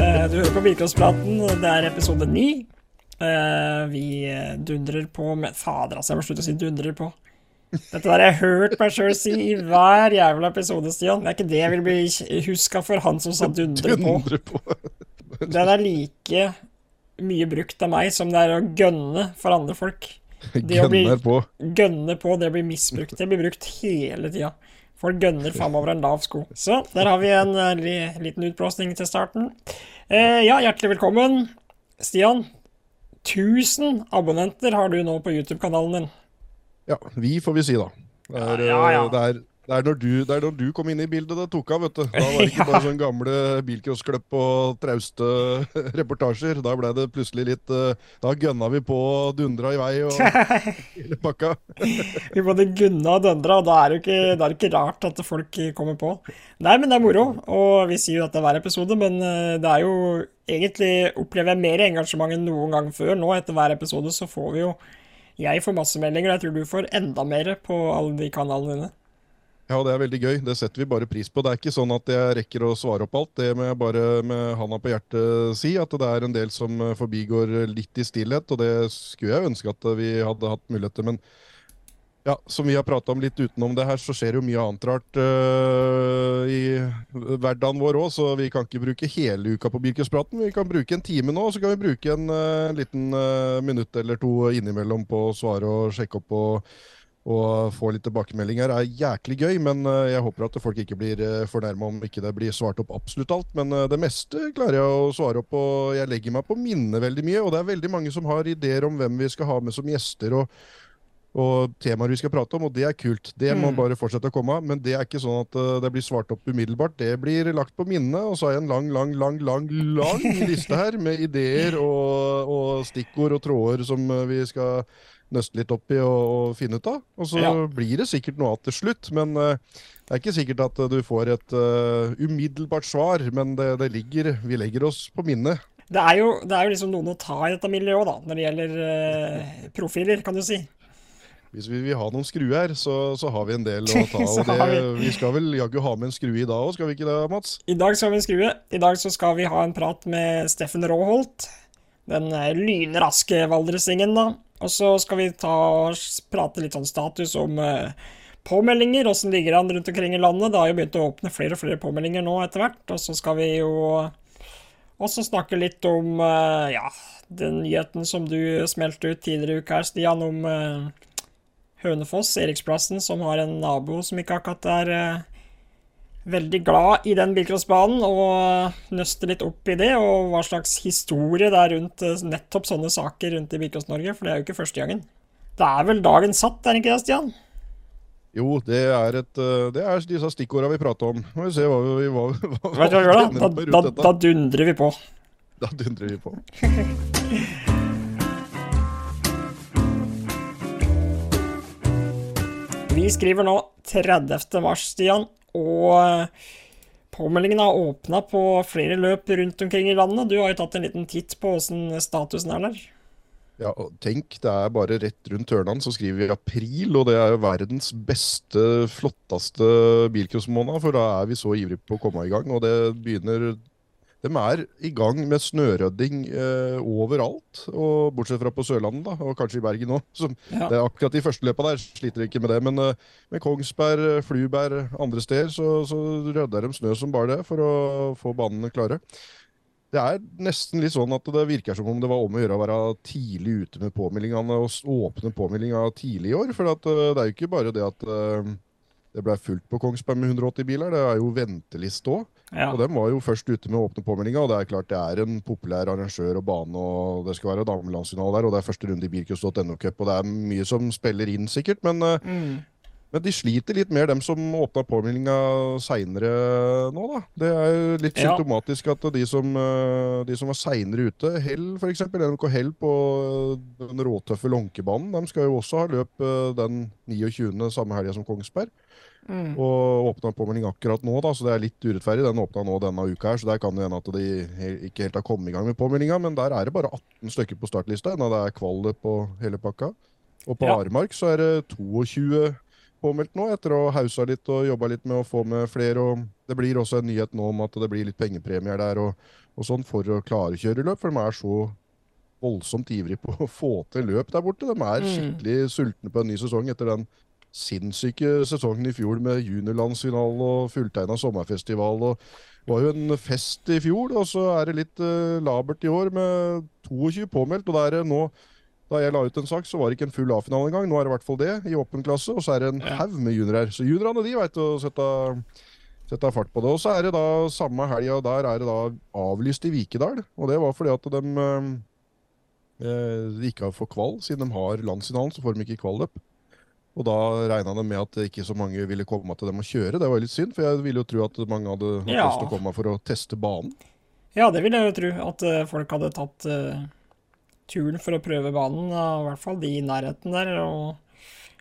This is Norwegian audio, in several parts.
Eh, Du hører på Bilkåspraten, det er episode ni. Eh, Vi dundrer på med Fader, altså, jeg må slutte å si dundrer på. Dette der har jeg hørt meg sjøl si i hver jævla episode, Stian. Det er ikke det jeg vil bli huska for, han som sa dundre på. Den er like mye brukt av meg som det er å gønne for andre folk. Det å bli gønne på, det blir misbrukt. Det blir brukt hele tida. Folk gønner faen over en lav sko. Så der har vi en eh, liten utblåsning til starten. Eh, ja, hjertelig velkommen. Stian, 1000 abonnenter har du nå på YouTube-kanalen din. Ja, vi får vi si, da. Det er, Ja, ja, ja. eh, Det er, det er, når, du, det er når du kom inn i bildet det tok av, vet du. Da var det ikke bare sånn gamle bilcrossklipp og trauste reportasjer. Da ble det plutselig litt eh, Da gønna vi på og dundra i vei og hele pakka. Vi både gunna og dundra, og da er det ikke, da er det ikke rart at folk kommer på. Nei, men det er moro, og vi sier jo dette hver episode, men eh, det er jo egentlig opplever jeg mer engasjement enn noen gang før. Nå etter hver episode så får vi jo Jeg får masse meldinger, og jeg tror du får enda mer på alle de kanalene dine. Ja, det er veldig gøy. Det setter vi bare pris på. Det er ikke sånn at jeg rekker å svare opp alt. Det må jeg bare med handa på hjertet si. At det er en del som eh, forbigår litt i stillhet, og det skulle jeg ønske at vi hadde hatt mulighet til. Men ja, som vi har prata om litt utenom det her, så skjer jo mye annet rart uh, i hverdagen vår òg, så vi kan ikke bruke hele uka på Birkespraten. Vi kan bruke en time nå, og så kan vi bruke en uh, liten uh, minutt eller to innimellom på å svare og sjekke opp og og få litt tilbakemeldinger er jæklig gøy, men eh, jeg håper at folk ikke blir uh, fornærma om ikke det blir svart opp absolutt alt. Men eh, det meste klarer jeg å svare opp, og jeg legger meg på minne veldig mye. Og det er veldig mange som har ideer om hvem vi skal ha med som gjester. og og temaer vi skal prate om, og det er kult. Det må Mm. bare fortsette å komme. Men det er ikke sånn at eh, det blir svart opp umiddelbart. Det blir lagt på minnet, og så har jeg en lang, lang, lang, lang lang liste her med ideer og, og stikkord og tråder som eh, vi skal nøste litt opp i og, og finne ut av. Og så Ja. blir det sikkert noe av til slutt, men uh, det er ikke sikkert at eh, du får et uh, umiddelbart svar. Men det, det ligger, vi legger oss på minnet. Det er jo, det er jo liksom noen å ta i dette miljøet da, når det gjelder uh, profiler, kan du si. Hvis vi vil ha noen skruer, så, så har vi en del å ta. Og det, vi. vi skal vel jaggu ha med en skrue i dag òg, skal vi ikke det, Mats? I dag skal vi skrue. I dag så skal vi ha en prat med Steffen Råholt. Den eh, lynraske valdresingen, da. Og så skal vi ta og prate litt sånn status om eh, påmeldinger. Åssen ligger det an rundt omkring i landet? Det har jo begynt å åpne flere og flere påmeldinger nå etter hvert. Og så skal vi jo også snakke litt om eh, ja, den nyheten som du smelte ut tidligere i uka her, Stian, om Hønefoss, Eriksplassen, som har en nabo som ikke akkurat er veldig glad i den bilcrossbanen, og nøste litt opp i det, og hva slags historie det er rundt eh, nettopp sånne saker rundt i Bilcross-Norge, for det er jo ikke første gangen. Det er vel dagen satt, er det ikke det, Stian? Jo, det er, et, eh, det er disse stikkorda vi prater om. Må vi se hva vi hva, hva, hva da? Da, da, da dundrer vi på. Da dundrer vi på. Vi skriver nå 30. mars, Stian, og påmeldingen har åpna på flere løp rundt omkring i landet. Du har jo tatt en liten titt på åssen statusen er der. Ja, og tenk, det er bare rett rundt hørnene, så skriver vi april, og det er jo verdens beste, flotteste bilcrossmåned, for da er vi så ivrige på å komme i gang, og det begynner De er i gang med snørydding eh, overalt, og bortsett fra på Sørlandet, da, og kanskje i Bergen òg. Ja. Det er akkurat de første løpa der sliter de ikke med det, men eh, med Kongsberg, eh, Fluberg, andre steder, så, så rydder de snø som bare det for å få banene klare. Det er nesten litt sånn at det virker som om det var om å gjøre å være tidlig ute med påmeldingene og åpne påmeldinga tidlig i år. For at, eh, det er jo ikke bare det at eh, det ble fullt på Kongsberg med 180 biler, det er jo venteliste òg. Ja. Og dem var jo først ute med å åpne påmeldinga, og det er klart det er en populær arrangør og bane, og det skal være damelandsfinale der, og det er første runde i bilcross.no Cup, og det er mye som spiller inn sikkert, men eh, Mm. men de sliter litt mer, dem som åpna påmeldinga seinere nå, da. Det er jo litt symptomatisk at de som, eh, de som var seinere ute, Hell f.eks., NMK Hell på den råtøffe Lånkebanen, de skal jo også ha løp eh, den 29. samme helga som Kongsberg. Mm. Og åpna påmelding akkurat nå, da, så det er litt urettferdig. Den åpna nå denne uka her, så der kan det hende at de ikke helt har kommet i gang med påmeldinga. Men der er det bare 18 stykker på startlista, enda det er kvalik på hele pakka. Og på Ja. Aremark så er det 22 påmeldt nå, etter å ha hausa litt og jobba litt med å få med flere. og Det blir også en nyhet nå om at det blir litt pengepremier der og, og sånn for å klare å kjøre løp, for de er så voldsomt ivrig på å få til løp der borte. De er skikkelig sultne på en ny sesong etter den sinnssyke sesongen i fjor med juniorlandsfinale og fulltegna sommerfestival. og Det var jo en fest i fjor, og så er det litt uh, labert i år med 22 påmeldt. og det er nå da jeg la ut en sak, så var det ikke en full A-finale engang. Nå er det i hvert fall det, i åpen klasse. Og så er det en haug med juniorer. Så juniorene de veit å sette, sette, fart på det. Og så er det da samme helga der er det da avlyst i Vikedal. Og det var fordi at de eh, ikke har fått kval. Siden de har landsfinalen, så får de ikke kvalløp. Og da regna de med at ikke så mange ville komme til dem å kjøre. Det var litt synd, for jeg ville jo tro at mange hadde hatt ja. lyst til å komme for å teste banen. Ja, det ville jeg jo tro. At uh, folk hadde tatt uh, turen for å prøve banen. I hvert fall de i nærheten der. Og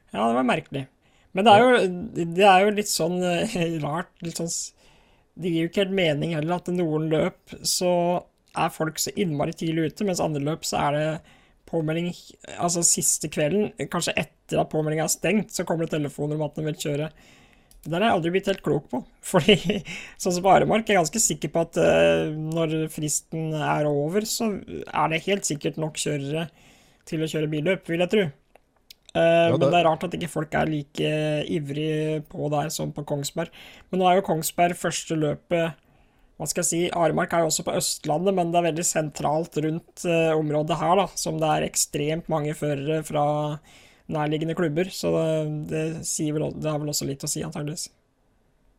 ja, det var merkelig. Men det er jo, det er jo litt sånn uh, rart. Litt sånn Det gir jo ikke helt mening heller at noen løp så er folk så innmari tidlig ute, mens andre løp så er det påmelding altså siste kvelden, kanskje etter at påmeldinga er stengt, så kommer det telefoner om at den vil kjøre. Det der har jeg aldri blitt helt klok på. Fordi sånn som på Aremark er jeg ganske sikker på at uh, når fristen er over, så er det helt sikkert nok kjørere til å kjøre billøp, vil jeg tro. Uh, ja, det... Men det er rart at ikke folk er like ivrig på der som på Kongsberg. Men nå er jo Kongsberg første løpet hva skal jeg si, Aremark er jo også på Østlandet, men det er veldig sentralt rundt uh, området her, da, som det er ekstremt mange førere fra nærliggende klubber. Så det, det, vel, det har vel også litt å si, antageligvis.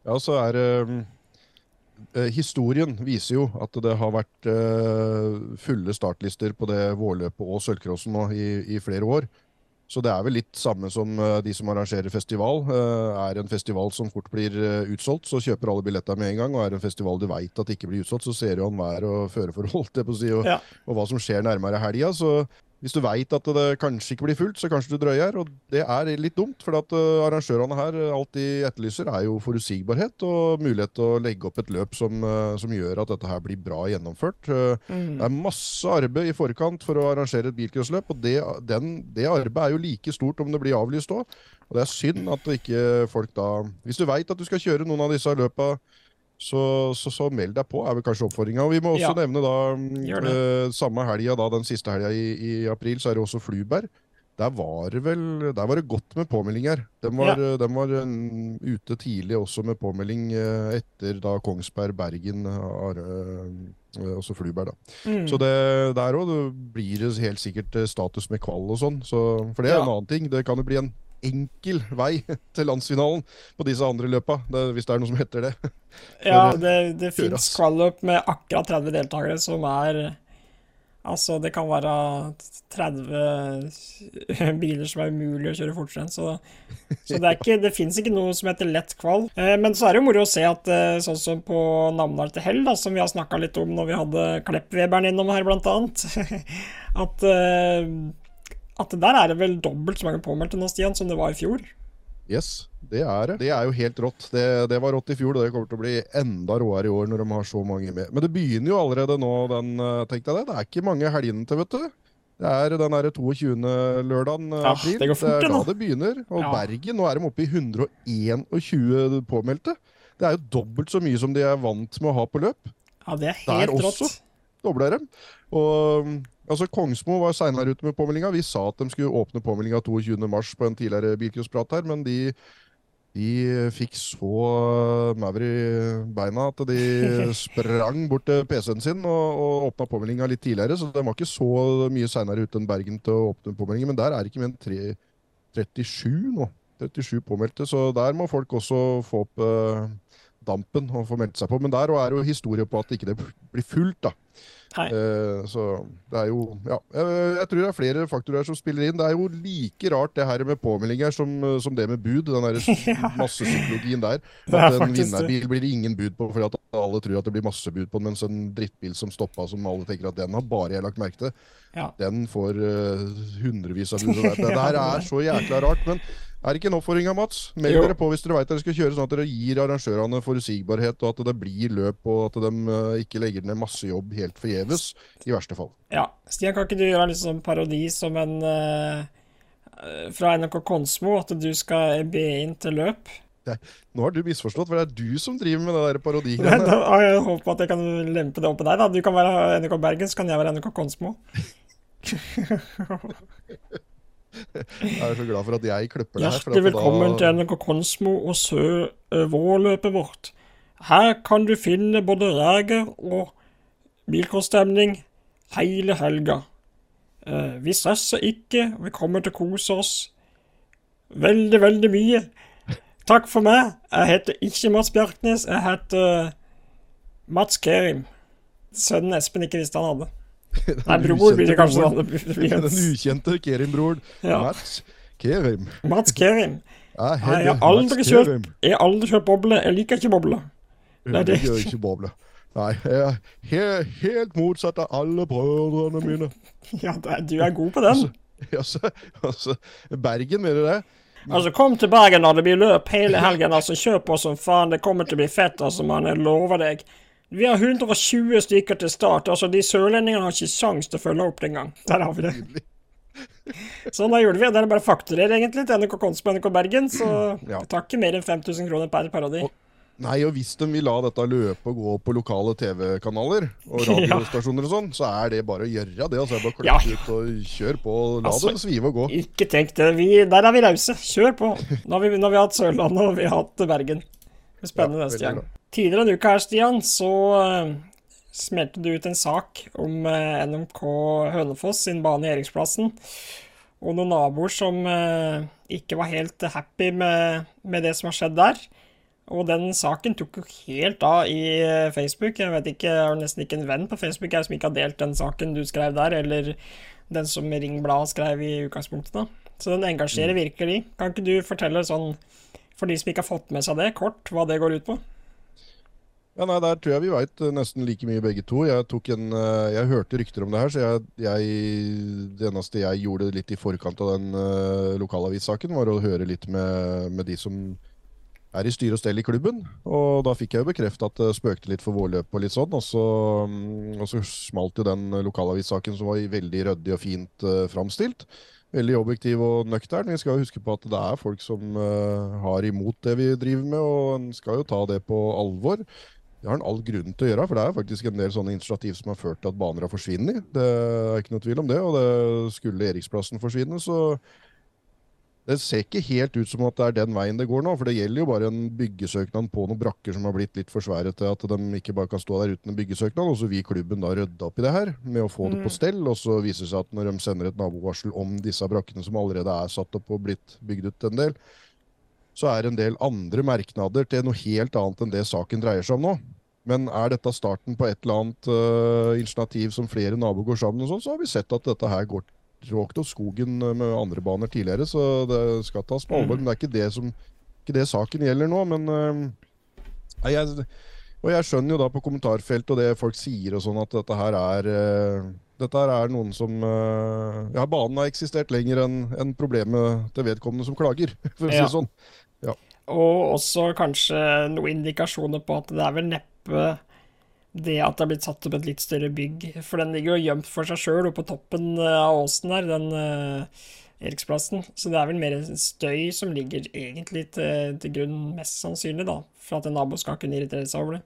Ja, så er eh, Historien viser jo at det har vært eh, fulle startlister på det vårløpet og sølvcrossen nå i, i flere år. Så det er vel litt samme som eh, de som arrangerer festival. Eh, er en festival som fort blir eh, utsolgt, så kjøper alle billetter med en gang. Og er en festival du veit at ikke blir utsolgt, så ser du an vær og føreforhold og, ja. og hva som skjer nærmere helga. Så hvis du veit at det kanskje ikke blir fullt, så kanskje du drøyer. Og det er litt dumt, for at uh, arrangørene her alt de etterlyser, er jo forutsigbarhet og mulighet til å legge opp et løp som, uh, som gjør at dette her blir bra gjennomført. Mm. Det er masse arbeid i forkant for å arrangere et bilcrossløp, og det, den, det, arbeidet er jo like stort om det blir avlyst òg. Og det er synd at ikke folk da Hvis du veit at du skal kjøre noen av disse løpa så, så, så, meld deg på, er vel kanskje oppfordringa. Vi må også ja. nevne da eh, samme helga, da, den siste helga i, i, april, så er det også Fluberg. Der var det vel der var det godt med påmeldinger. De var, ja. de var um, ute tidlig også med påmelding uh, etter da Kongsberg, Bergen, Are, uh, også Fluberg. da. Mm. Så det, der òg blir det helt sikkert status med kvall og sånn. Så, for det er ja. en annen ting. Det kan jo bli en enkel vei til landsfinalen på disse andre løpa, det, hvis det er noe som heter det. ja, det, det fins qualup med akkurat 30 deltakere som er Altså, det kan være 30 biler som er umulig å kjøre fortere enn, så, så, det, er det fins ikke noe som heter lett kval. Eh, men så er det jo moro å se at eh, sånn som på Namdal til hell, da, som vi har snakka litt om når vi hadde Kleppweberen innom her, blant annet, at eh, at der er det vel dobbelt så mange påmeldte nå, Stian, som det var i fjor? Yes, det er det. Det er jo helt rått. Det, det, var rått i fjor, og det kommer til å bli enda råere i år når de har så mange med. Men det begynner jo allerede nå, den, eh, tenkte jeg det. Det er ikke mange helgene til, vet du. Det er den der 22. lørdagen eh, ja, april. Det, fort, det er da det begynner. Og ja. Bergen, nå er de oppe i 121 påmeldte. Det er jo dobbelt så mye som de er vant med å ha på løp. Ja, det er helt Der også rått. dobler dem. Og Altså, Kongsmo var seinere ute med påmeldinga. Vi sa at de skulle åpne påmeldinga 22.3 på en tidligere bilcrossprat her, men de, de fikk så maur i beina at de sprang bort til PC-en sin og, og åpna påmeldinga litt tidligere. Så de var ikke så mye seinere ute enn Bergen til å åpne påmeldinga. Men der er det ikke mer enn 37 nå. 37 påmeldte, så der må folk også få opp uh, dampen og få meldt seg på. Men der er jo historie på at det ikke blir fullt, da. Uh, så det er jo Ja, jeg, jeg, tror det er flere faktorer som spiller inn. Det er jo like rart det her med påmeldinger som, som det med bud. Den der ja. massepsykologien der. At en vinnerbil blir det ingen bud på fordi at alle tror at det blir masse bud på den, mens en drittbil som stoppa, som alle tenker at den har bare jeg lagt merke til, ja. den får uh, hundrevis av bud. Det, det her er så jækla rart. men er det ikke en oppfordring av Mats? Meld dere på hvis dere vet dere skal kjøre, sånn at dere gir arrangørene forutsigbarhet, og at det blir løp, og at de uh, ikke legger ned masse jobb helt forgjeves, i verste fall. Ja. Stian, kan ikke du gjøre en liksom parodi som en uh, eh, fra NRK Konsmo at du skal be inn til løp. Nå har du misforstått, for det er du som driver med det der parodigreiene. jeg håper at jeg kan lempe det opp på deg. da. Du kan være NRK Bergen, så kan jeg være NRK Konsmo. Jeg er så glad for at jeg klipper det her. Hjertelig velkommen da- til NRK Konsmo og Sø vårløpet vårt. Her kan du finne både reger og bilkårstemning hele helga. Eh, vi stresser ikke, vi kommer til å kose oss veldig, veldig mye. Takk for meg. Jeg heter ikke Mats Bjerknes, jeg heter Mats Kerim. Sønnen Espen ikke visste han hadde. Nei, bror blir det kanskje. Den ukjente Kerim-broren. Ja. Mats Kerim. Mats Kerim. Jeg Nei, jeg har aldri kjørt, jeg har aldri kjørt boble. Jeg liker ikke boble. Nei, det- gjør ikke boble. Nei, jeg er he helt motsatt av alle brødrene mine. Ja, du er god på den. Altså, altså, Bergen, mener du det? Altså, kom til Bergen når det blir løp hele helgen. altså Kjør på som faen. Det kommer til å bli fett, altså, mann. Jeg lover deg. Vi har 120 stykker til start. altså De sørlendingene har ikke sjans til å følge opp den gang. Der har vi det. Sånn, da gjorde vi det. Det er bare å fakturere, egentlig, til NRK Konsmo og NRK Bergen. Så Ja. det tar ikke mer enn 5000 kroner per parodi. Og- Nei, og hvis de vil la dette løpe og gå på lokale TV-kanaler og radiostasjoner og sånn, så er det bare å gjøre det. altså Bare Ja. ut og kjør på. og La Altså, det svive og gå. Ikke tenk det. Vi, der er vi rause. Kjør på. Nå har vi, nå har vi hatt Sørlandet, og vi har hatt Bergen. Spennende Ja, neste gang. Tidligere denne uka her, Stian, så uh, smelte du ut en sak om eh, NMK Hønefoss sin bane i Eriksplassen. Og noen naboer som eh, ikke var helt happy med, med det som har skjedd der. Og den saken tok jo helt av i eh, Facebook. Jeg vet ikke, jeg har nesten ikke en venn på Facebook jeg som ikke har delt den saken du skrev der, eller den som Ring Blad skrev i utgangspunktet. da. Så den engasjerer virkelig. Kan ikke du fortelle sånn, for de som ikke har fått med seg det, kort, hva det går ut på? Ja, nei, Der tror jeg vi veit nesten like mye begge to. Jeg, tok en, eh, jeg hørte rykter om det her, så jeg, jeg, det eneste jeg gjorde litt i forkant av den uh, lokalavissaken, var å høre litt med, med de som er i styre og stell i klubben. Og da fikk jeg jo bekrefta at det spøkte litt for vårløpet og litt sånn. Og så, mm, og så smalt jo den lokalavissaken som var veldig ryddig og fint uh, framstilt. Veldig objektiv og nøktern. Vi skal jo huske på at det er folk som uh, har imot det vi driver med, og en skal jo ta det på alvor. Det har en all grunn til å gjøre, for det er faktisk en del sånne initiativ som har ført til at baner har forsvunnet. Det er ikke noe tvil om det, og det skulle Eriksplassen forsvinne, så det ser ikke helt ut som at det er den veien det går nå, for det gjelder jo bare en byggesøknad på noen brakker som har blitt litt for svære til at de ikke bare kan stå der uten en byggesøknad, og så vil klubben da rydde opp i det her med å få det på stell, og så viser det seg at når de sender et nabovarsel om disse brakkene som allerede er satt opp og blitt bygd ut en del, så er det en del andre merknader til noe helt annet enn det saken dreier seg om nå. Men er dette starten på et eller annet uh, initiativ som flere naboer går sammen, sånn, så har vi sett at dette her går råkt opp skogen øh, med andre baner tidligere, så det skal tas på alvor. Men det er ikke det, som, ikke det saken gjelder nå. Men uh, jeg, og jeg skjønner jo da på kommentarfeltet og det folk sier og sånn, at dette her er uh, dette her er noen som Ja, banen har eksistert lenger enn en problemet til vedkommende som klager, for å si Ja. det sånn. Og også kanskje noen indikasjoner på at det er vel neppe det at det er blitt satt opp et litt større bygg. For den ligger jo gjemt for seg sjøl oppe på toppen eh, av åsen der, den uh, Eriksplassen. Så det er vel mer støy som ligger egentlig til, til grunn, mest sannsynlig, da. For at en nabo skal kunne irritere seg over det.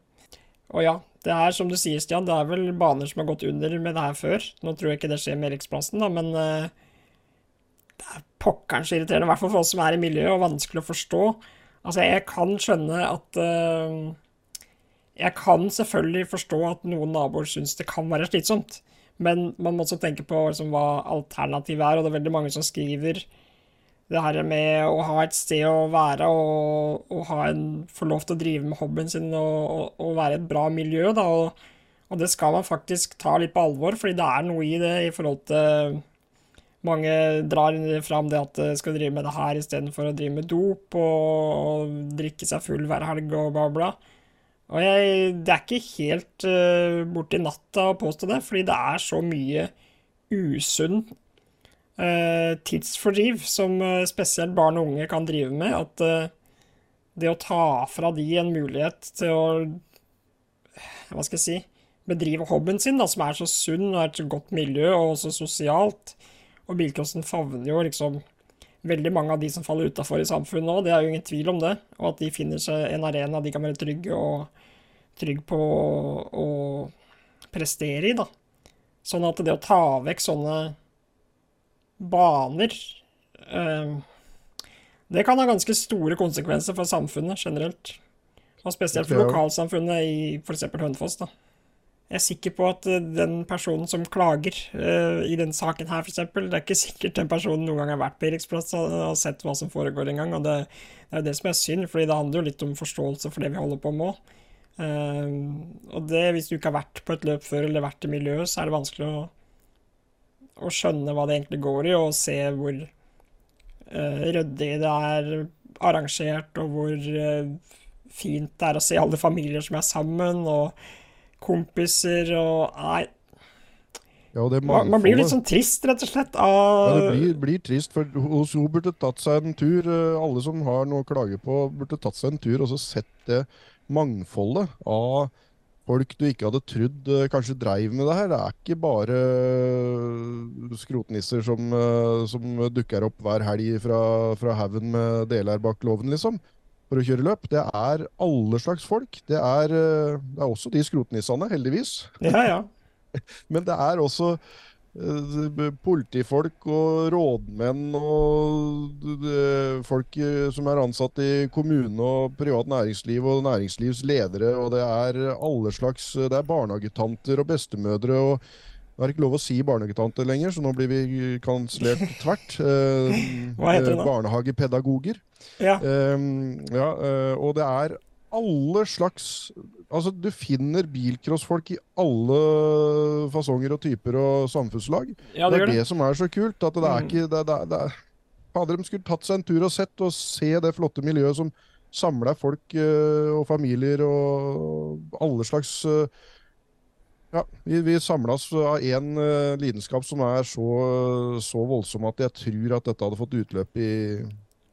Og ja, det er som du sier, Stian, det er vel baner som har gått under med det her før. Nå tror jeg ikke det skjer med Eriksplassen, da, men eh, det er pokkerens irriterende, i hvert fall for oss som er i miljøet, og vanskelig å forstå. Altså, jeg kan skjønne at uh, Jeg kan selvfølgelig forstå at noen naboer syns det kan være slitsomt, men man må også tenke på liksom, hva alternativet er, og det er veldig mange som skriver det her med å ha et sted å være og, og ha en, få lov til å drive med hobbyen sin og, og, og være et bra miljø, da, og, og det skal man faktisk ta litt på alvor, fordi det er noe i det i forhold til mange drar fram det at de skal drive med det her istedenfor å drive med dop og, og drikke seg full hver helg og bla, bla. Og jeg, det er ikke helt uh, borti natta å påstå det, fordi det er så mye usunn uh, tidsfordriv som uh, spesielt barn og unge kan drive med, at uh, det å ta fra de en mulighet til å hva skal jeg si bedrive hobbyen sin, da, som er så sunn og er et så godt miljø og også sosialt. Og bilcrossen favner jo liksom veldig mange av de som faller utafor i samfunnet nå, det er jo ingen tvil om det. Og at de finner seg en arena de kan være trygge, og, trygge på å prestere i, da. Sånn at det å ta vekk sånne baner eh, Det kan ha ganske store konsekvenser for samfunnet generelt. Og spesielt for lokalsamfunnet i f.eks. Hønefoss. da. Jeg er sikker på at eh, den personen som klager uh, i denne saken her, f.eks., det er ikke sikkert den personen noen gang har vært på Eriksplass og, sett hva som foregår engang. Og det, det er jo det som er synd, fordi det handler jo litt om forståelse for det vi holder på med òg. Uh, og det, hvis du ikke har vært på et løp før eller vært i miljøet, så er det vanskelig å, å skjønne hva det egentlig går i, og se hvor uh, ryddig det er arrangert, og hvor fint det er å se alle familier som er sammen, og kompiser og Nei. Ja, man, man, blir litt sånn trist, rett og slett. Av... Ja, det blir, blir, trist, for hos hun burde tatt seg en tur. Eh, alle som har noe å klage på, burde tatt seg en tur og så sett det mangfoldet av folk du ikke hadde trodd eh, kanskje dreiv med det her. Det er ikke bare eh, skrotnisser som, som dukker opp hver helg fra, fra haugen med deler bak låven, liksom for å kjøre løp. Det er alle slags folk. Det er, eh, det er også de skrotnissene, heldigvis. Ja, ja. Men det er også uh, politifolk og rådmenn og uh, folk som er ansatt i kommune og privat næringsliv og næringslivsledere. Og det er alle slags Det er barnehagetanter og bestemødre. og det er ikke lov å si barnehagetante lenger, så nå blir vi kansellert tvert. Eh, Hva heter det nå? Barnehagepedagoger. Ja. Eh, ja og det er alle slags Altså, du finner bilcrossfolk i alle fasonger og typer og samfunnslag. Ja, det, det er det. det som er så kult. At det er Mm. ikke det, det, Fader, de skulle tatt seg en tur og sett og se det flotte miljøet som samler folk eh, og familier og alle slags eh, ja, vi, vi samles av én uh, lidenskap som er så, så, voldsom at jeg tror at dette hadde fått utløp i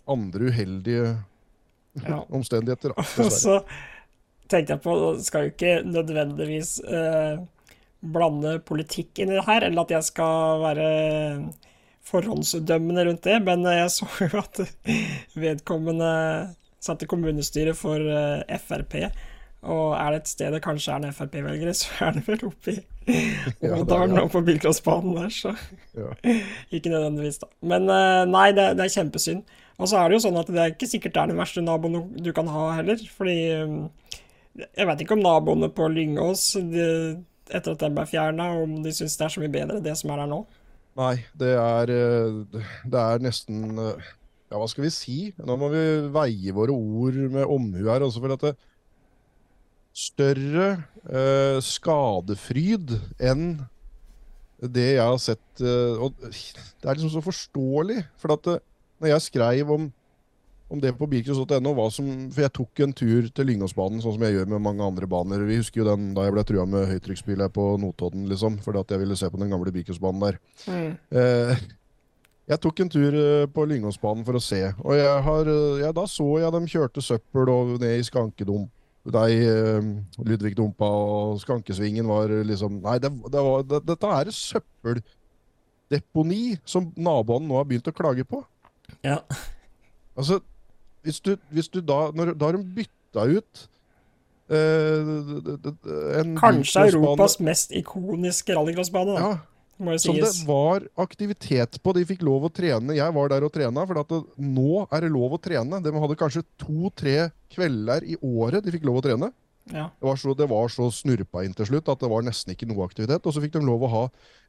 andre uheldige Ja. omstendigheter. Og så tenkte jeg på Skal jo ikke nødvendigvis uh, blande politikk inn i det her, eller at jeg skal være forhåndsdømmende rundt det, men jeg så jo at vedkommende satt i kommunestyret for eh, Frp. Og er det et sted det kanskje er en Frp-velgere, så er det vel oppi Odalen ja, og på bilcrossbanen der, så Ja. ikke nødvendigvis, da. Men eh, nei, det, det er kjempesynd. Og så er det jo sånn at det er ikke sikkert det er den verste naboen du- kan ha heller, fordi eh, jeg vet ikke om naboene på Lyngås, de, etter at den ble fjerna, om de syns det er så mye bedre, det som er der nå. Nei, det er, eh, det er nesten Ja, hva skal vi si? Nå må vi veie våre ord med omhu her. Også for at det, større uh, skadefryd enn det jeg har sett uh, Og det er liksom så forståelig. For at eh, når jeg skrev om, om det på bilcross.no, For jeg tok en tur til Lyngåsbanen, sånn som jeg gjør med mange andre baner. Vi husker jo den da jeg ble trua med høytrykksbil her på Notodden, liksom. Fordi at jeg ville se på den gamle bilcrossbanen der. Eh, jeg tok en tur på Lyngåsbanen for å se, og jeg har, ja, da så jeg dem kjørte søppel og ned i skankedump. Nei, eh, Ludvig dumpa, og skankesvingen var liksom Nei, det, det var, det, dette er et søppeldeponi som naboene nå har begynt å klage på. Ja. Altså, hvis du, hvis du da når, Da har de bytta ut eh, en Kanskje Europas mest ikoniske rallycrossbane, ja, må jo som det var aktivitet på. De fikk lov å trene. Jeg var der og trena, for at det, nå er det lov å trene. De hadde kanskje to-tre kvelder i året de fikk lov å trene. Ja. Det var, så, det var så snurpa inn til slutt at det var nesten ikke noe aktivitet. Og så fikk de lov å ha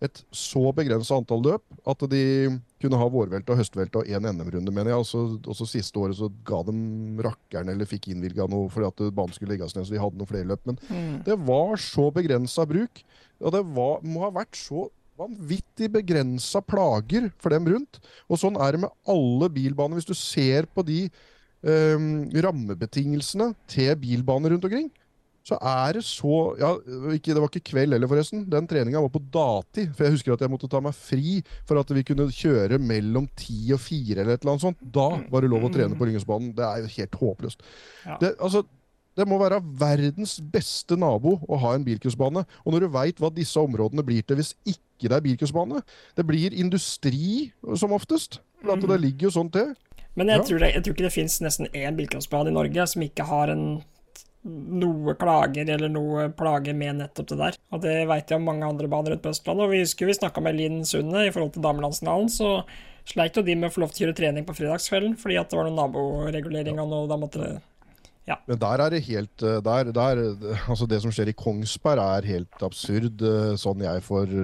et så begrensa antall løp at de kunne ha vårvelte og høstvelte og én NM-runde, mener jeg. Og så, og så siste året så ga de rakkeren eller fikk innvilga noe fordi at banen skulle legges ned, så de hadde noen flere løp. Men Mm. det var så begrensa bruk, og det var, må ha vært så vanvittig begrensa plager for dem rundt. Og sånn er det med alle bilbaner. Hvis du ser på de um, rammebetingelsene til bilbaner rundt omkring, så er det så ja, ikke, Det var ikke kveld heller, forresten. Den treninga var på datid. For jeg husker at jeg måtte ta meg fri for at vi kunne kjøre mellom ti og fire eller et eller annet sånt. Da var det lov å trene på Lyngensbanen. Det er jo helt håpløst. Ja. Det, altså, Det må være verdens beste nabo å ha en bilcrossbane. Og når du veit hva disse områdene blir til hvis ikke det er bilcrossbane Det blir industri som oftest. For at det ligger jo sånn til. Men jeg, Ja. tror, det, jeg tror ikke det finnes nesten én bilcrossbane i Norge som ikke har en noe klager eller noe plager med nettopp det der. Og det veit jeg om mange andre baner rundt på Østlandet. Og vi husker vi snakka med Linn Sunde i forhold til damelandsfinalen, så sleit jo de med å få lov til å gjøre trening på fredagskvelden fordi at det var noen naboregulering og noe da måtte det Men der er det helt eh, der, der, altså Det som skjer i Kongsberg, er helt absurd, eh, sånn jeg får,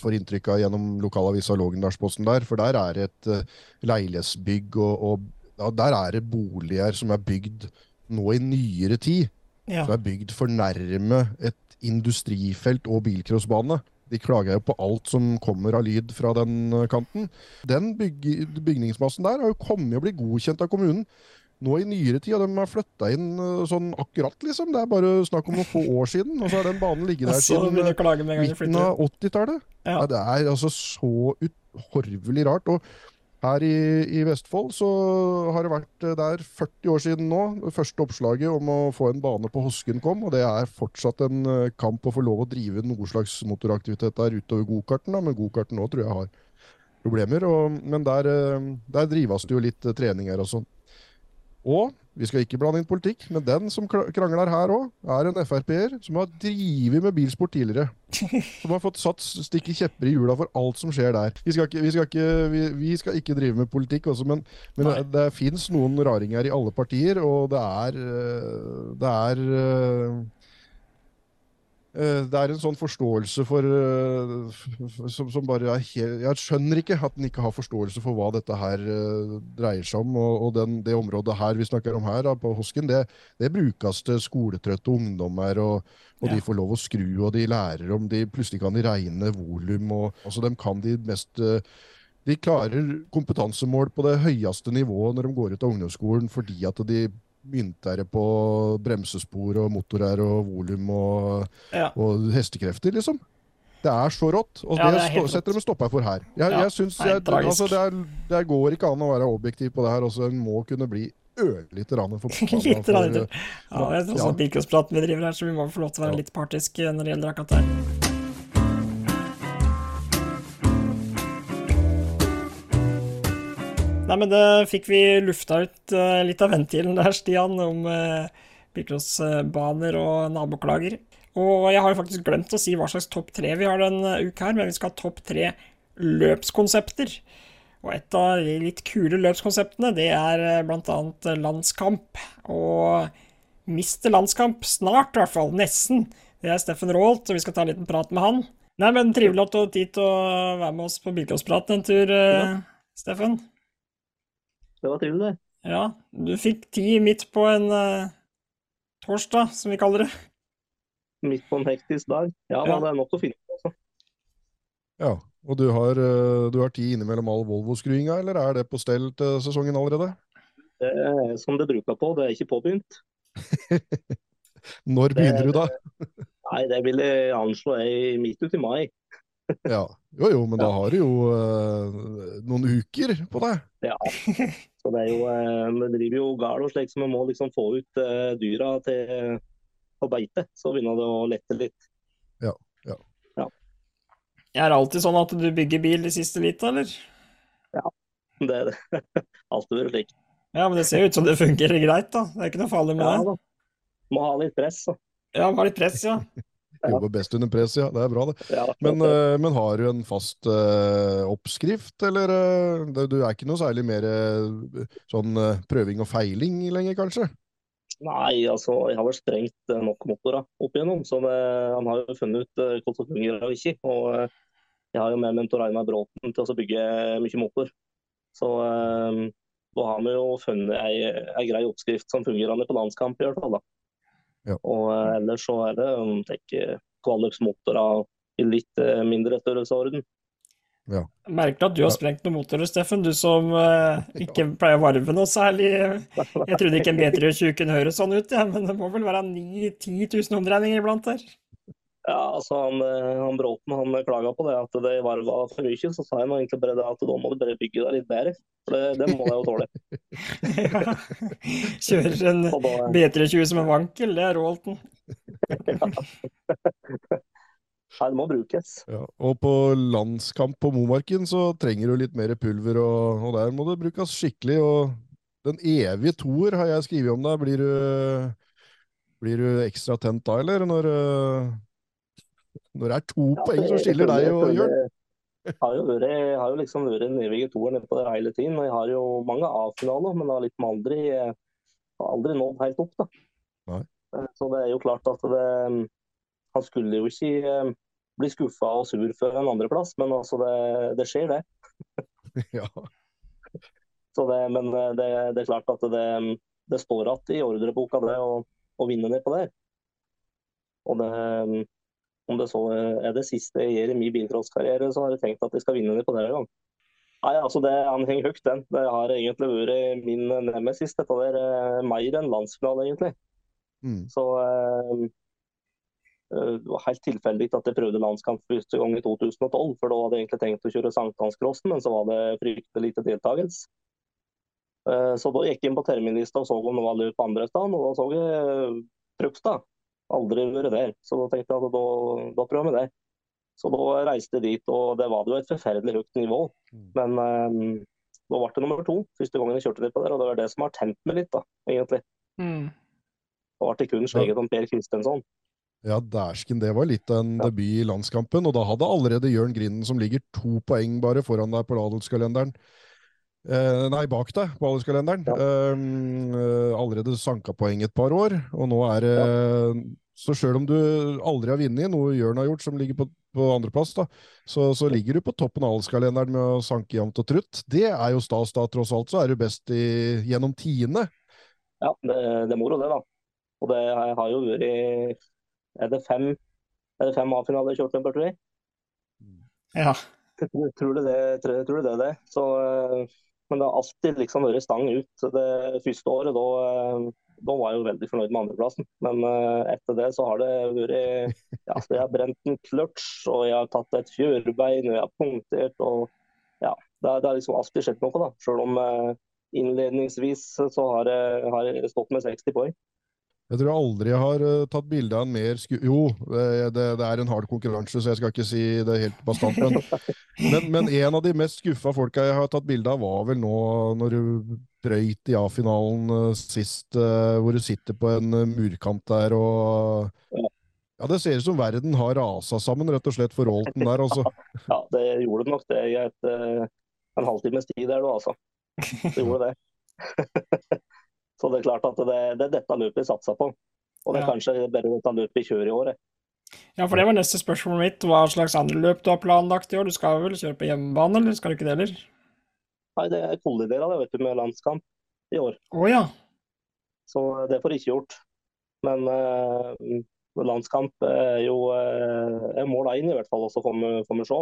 får inntrykk av gjennom lokalavisa Lågendalsposten der. For der er det et eh, leilighetsbygg, og, og ja, der er det boliger som er bygd nå i nyere tid. Ja. Som er bygd for nærme et industrifelt og bilcrossbane. De klager jo på alt som kommer av lyd fra den kanten. Den byg bygningsmassen der har jo kommet å bli godkjent av kommunen nå i nyere tid, og de har flytta inn eh, sånn akkurat, liksom. Det er bare snakk om noen få år siden, og så har den banen ligget der siden eh, midten av 80-tallet. Ja. Ja, det er altså så uhorvelig rart. Og her i, i Vestfold så har det vært der er 40 år siden nå, det første oppslaget om å få en bane på Hosken kom, og det er fortsatt en eh, kamp å få lov å drive noe slags motoraktivitet der utover gokarten, men gokarten nå tror jeg har problemer. Og, men der, eh, der drives det jo litt eh, treninger og sånn. Og vi skal ikke blande inn politikk, men den som krangler her òg, er en Frp-er som har drevet med bilsport tidligere. Som har fått satt stikke kjepper i hjula for alt som skjer der. Vi skal ikke, vi skal ikke, vi, vi skal ikke drive med politikk også, men, men det, det fins noen raringer i alle partier, og det er øh, Det er øh, det er en sånn forståelse for f- som, som bare er helt Jeg skjønner ikke at en ikke har forståelse for hva dette her øh, dreier seg om. Og, og den, det området her vi snakker om her, da, på Hosken, det, det brukes til skoletrøtte ungdommer. og og Ja. de får lov å skru, og de lærer om de Plutselig kan de regne volum. og altså De kan de mest eh, De klarer kompetansemål på det høyeste nivået når de går ut av ungdomsskolen, fordi at de mynter på bremsespor og motorer og volum og, Ja. og hestekrefter, liksom. Det er så rått. Og Ja, det, det er setter de stopper for her. Jeg, Ja, jeg synes jeg, altså, det, er, det går ikke an å være objektiv på det her. Også. en må kunne bli ørlite grann forbanna Litt for- rann. Ja, det er tross alt bilcrosspraten vi driver her, så vi må få lov til å være litt partiske når det gjelder akkurat det. Nei, men det fikk vi lufta ut eh, litt av ventilen der, Stian, om uh, bilcrossbaner og naboklager. Og jeg har jo faktisk glemt å si hva slags topp tre vi har denne uka her, men vi skal ha topp tre løpskonsepter. Og et av de litt kule løpskonseptene, det er bl.a. eh, landskamp. Og mister landskamp, snart i hvert fall, nesten. Det er Steffen Raalt, og vi skal ta en liten prat med han. Nei, men trivelig at du har tid til å være med oss på Bilcrossprat en tur, ja. Steffen. Det var trivelig, det. Ja, du fikk tid midt på en uh, torsdag, som vi kaller det. Midt på en hektisk dag. Ja, Ja. men det er nok å finne på. Altså. Ja, og du har, eh, du har tid innimellom all Volvo-skruinga, eller er det på stell til sesongen allerede? Det er som det bruker på, det er ikke påbegynt. Når Det- begynner du da? Nei, det vil jeg anslå er midt ut i mai. Ja, jo jo, men da har du jo uh, noen uker på deg. Så det er jo, eh, vi driver jo gal og slik, så vi må liksom få ut eh, dyra til, på beite. Så begynner det å lette litt. Ja, Er det alltid sånn at du bygger bil de siste lite, eller? Ja, Det er det. alltid vært slik. Ja, men det ser jo ut som det fungerer greit, da. Det er ikke noe farlig med Ja det. da. Må ha litt press. Så. Ja, må ha litt press, ja. Jobber best under press, ja. Det er bra, det. Ja, Men, eh, men har du en fast eh, oppskrift, eller eh, Du er ikke noe særlig mer sånn prøving og feiling lenger, kanskje? Nei, altså, jeg har vel sprengt nok motorer opp igjennom, så det, han har jo funnet ut hvordan det fungerer og ikke. Og jeg har jo med mentor Einar Bråten til å bygge mye motor. Så da har vi jo funnet ei, ei grei oppskrift som fungerer på landskamp, i hvert fall. da. Ja. Og eh, ellers så er det tenker, kvaliksmotorer i litt eh, mindre størrelsesorden. Merkelig at du har sprengt noen motorer, Steffen. Du som eh, ikke pleier å varme noe særlig. Jeg trodde ikke en B23 kunne høres sånn ut, ja, men det må vel være 9 10 000 omdreininger iblant her? Ja, altså han, eh, han Bråten han klaga på det at det var, var for mye. Så sa jeg nå egentlig bare det at da må du bare bygge deg litt bedre. For det, det må jeg jo tåle. Ja. Kjører en B320 som en vankel, det er Roalten. nei, det må brukes. Ja, og på landskamp på Momarken så trenger du litt mer pulver, og, og der må det brukes skikkelig. og Den evige toer har jeg skrevet om deg. Blir du, blir du ekstra tent da, eller? Når, øh, når det er to Ja, poeng som skiller deg og Jørn? Jeg har jo, vært, jeg har jo liksom vært den evige toeren nedpå der hele tiden. og Jeg har jo mange A-finaler, men har liksom aldri, aldri nådd helt opp. da. Nei. Eh, Så det er jo klart at det, han skulle jo ikke eh, bli skuffa og sur for en andreplass, men altså det, det skjer, det. Ja. Så det men eh, det, det er klart at det, det står igjen i ordreboka det å, å vinne nedpå der. Og det, om det så er det siste jeg gjør i min bilcrosskarriere, så har jeg tenkt at jeg skal vinne det på denne gang. Nei, altså det, Han henger høyt, den. Det har egentlig vært min nemesis. Dette der er mer enn landsfinale, egentlig. Mm. Så eh, eh, det var helt tilfeldig at jeg prøvde landskamp første gang i 2012. For da hadde jeg egentlig tenkt å kjøre sankthanscrossen, men så var det fryktelig lite deltakelse. Eh, Så da gikk jeg inn på terminlista og så om det var løp andre steder, og da så jeg eh, Trøgstad. Aldri vært der. Så da tenkte jeg at da, da prøver vi det. Så da reiste jeg dit, og det var jo et forferdelig høyt nivå. Mm. Men um, da ble det nummer to første gangen jeg kjørte litt på der, og det var det som har tent meg litt, da, egentlig. Mm. Da ble det kun sleget om Per Kristensson. Ja, dæsken, det var litt av en Ja. debut i landskampen, og da hadde allerede Jørn Grinden, som ligger to poeng bare foran deg på adelskalenderen, eh, nei, bak deg på adelskalenderen, eh, allerede sanka poeng et par år, og nå er det Så sjøl om du aldri har vunnet, noe Jørn har gjort, som ligger på, på andreplass, da, så, så ligger du på toppen av adelskalenderen med å sanke jevnt og trutt. Det er jo stas, da. Tross alt så er du best i, gjennom tiende. Ja, det, det er moro det, da. Og det har jo vært Er det fem er det fem A-finaler kjørt med, tror jeg? Ja. Tror, du det tror, tror du det, det? Så, eh, men det har alltid liksom vært stang ut. Det første året, da, eh, da var jeg jo veldig fornøyd med andreplassen. Men eh, etter det så har det vært Ja, jeg har brent en clutch, og jeg har tatt et fjørbein, og jeg har punktert, og ja. Det, det har liksom alltid skjedd noe, da. Selv om eh, innledningsvis så har jeg, har jeg stått med 60 poeng. Jeg tror jeg aldri har uh, tatt bilde av en mer sku... Jo, det, det, det er en hard konkurranse, så jeg skal ikke si det helt bastant. Men, men, men en av de mest skuffa folka jeg har tatt bilde av, var vel nå når du brøyt i A-finalen uh, sist, uh, hvor du sitter på en eh, murkant der og Ja. Det ser ut som verden har rasa sammen, rett og slett, for Rolten der, altså. Ja, det gjorde det nok det i et, eh, en halvtimes tid der, du, altså. Det gjorde det. Så det er klart at det, det er dette løpet vi satser på. Og det er Ja. kanskje bare dette løpet vi kjører i år. jeg. ja, for det var neste spørsmål mitt. Hva slags andre løp du har planlagt i år? Du skal vel kjøre på hjemmebane, eller skal du ikke det heller? Nei, det er kolliderer det, vet du, med landskamp i år. Oh, ja. Så det får ikke gjort. Men eh, landskamp er jo eh, mål én, i hvert fall. Og så får vi, får vi se.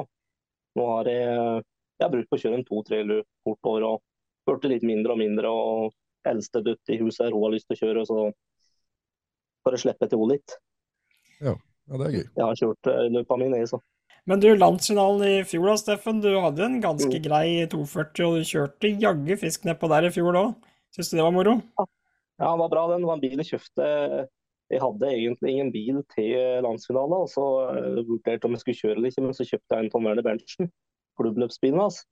Nå har jeg, jeg har brukt på å kjøre en to-tre løp hvert år og blitt litt mindre og mindre. og Eldste dødt i huset her, hun har lyst til å kjøre, så får jeg slippe til henne litt. Ja, det er gøy. Jeg har kjørt uh, løpa mine, jeg, så. Men du, landsfinalen i fjor da, Steffen. Du hadde en ganske Mm. grei 240, og du kjørte jaggu fisk nedpå der i fjor òg. Syns du det var moro? Ja, den var bra, den. Det var en bil jeg kjøpte. Jeg hadde egentlig ingen bil til landsfinalen, og så uh, vurderte om jeg skulle kjøre eller ikke, men så kjøpte jeg en Tom Werner Berntsen, klubbløpsbilen hans.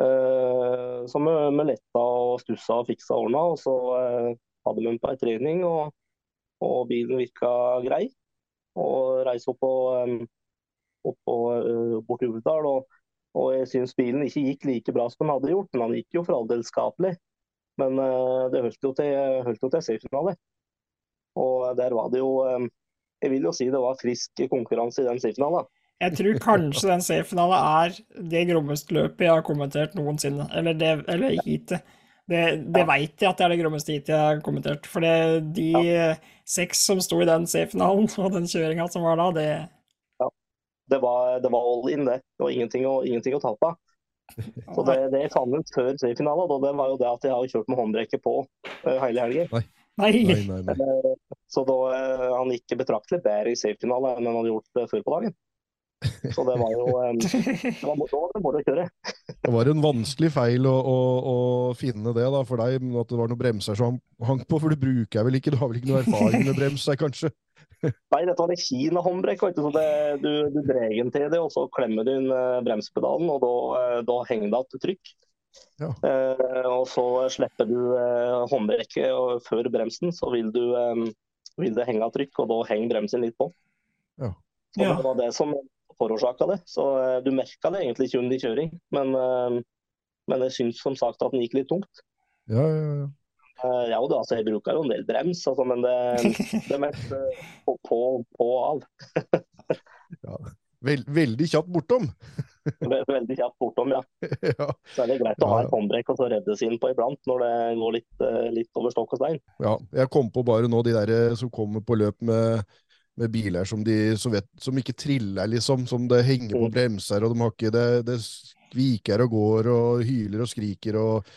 Uh, som vi, vi letta og stussa og fiksa og ordna, og så uh, hadde vi den på ei trening, og, og bilen virka grei. Og reiste opp på, um, opp på bort til Uvdal, og, og jeg syns bilen ikke gikk like bra som den hadde gjort, men han gikk jo for all del skapelig. Men eh, det holdt jo til, holdt jo til. Og der var det jo eh, Jeg vil jo si det var frisk konkurranse i den C-finalen. Jeg tror kanskje den C-finalen er det grommeste løpet jeg har kommentert noensinne. Eller, det, eller heatet. Det, det veit jeg at det er det grommeste heatet jeg har kommentert. For det, de seks som sto i den C-finalen, og den kjøringa som var da, det Det var, det var all in, det. Det var ingenting å, ingenting å tape. Så det, det jeg fant ut før C-finalen, det var jo det at jeg har kjørt med håndbrekket på eh, hele helga. Nei. Nei, nei, nei. Så da, eh, han gikk betraktelig bedre i safefinale enn han hadde gjort eh, før på dagen. Så det var jo eh, det var, Da var det moro å kjøre. Det var en vanskelig feil å, å, å finne det da, for deg, at det var noen bremser som hang på, for du bruker vel ikke, du har vel ikke noe erfaring med bremser, kanskje? Nei, dette var en Kina-håndbrekk. Du så det, du, du drar den til det, og så klemmer du inn bremspedalen, bremsepedalen, og da, eh, da henger det igjen trykk. Ja. Eh, og så slipper du eh, håndbrekket før bremsen, så vil, du, eh, vil det henge av trykk, og da henger bremsen litt på. Ja. Så Ja. Det var det som forårsaka det. Så eh, du merka det egentlig ikke under kjøring, men, eh, men jeg syns som sagt at den gikk litt tungt. Ja, ja, ja. Eh, ja, da, altså, jeg bruker jo en del brems, altså, men det, det mest på, på, på av. Vel, veldig kjapt bortom. Veldig kjapt bortom, ja. ja. Så er det greit å ha Ja, ja. et håndbrekk og så reddes inn på iblant når det går litt, litt over stokk og stein. ja. Jeg kom på bare nå de der som kommer på løp med, med biler som, de, som, vet, som ikke triller, liksom. Som det henger på bremser, og de har ikke det, det skviker og går og hyler og skriker og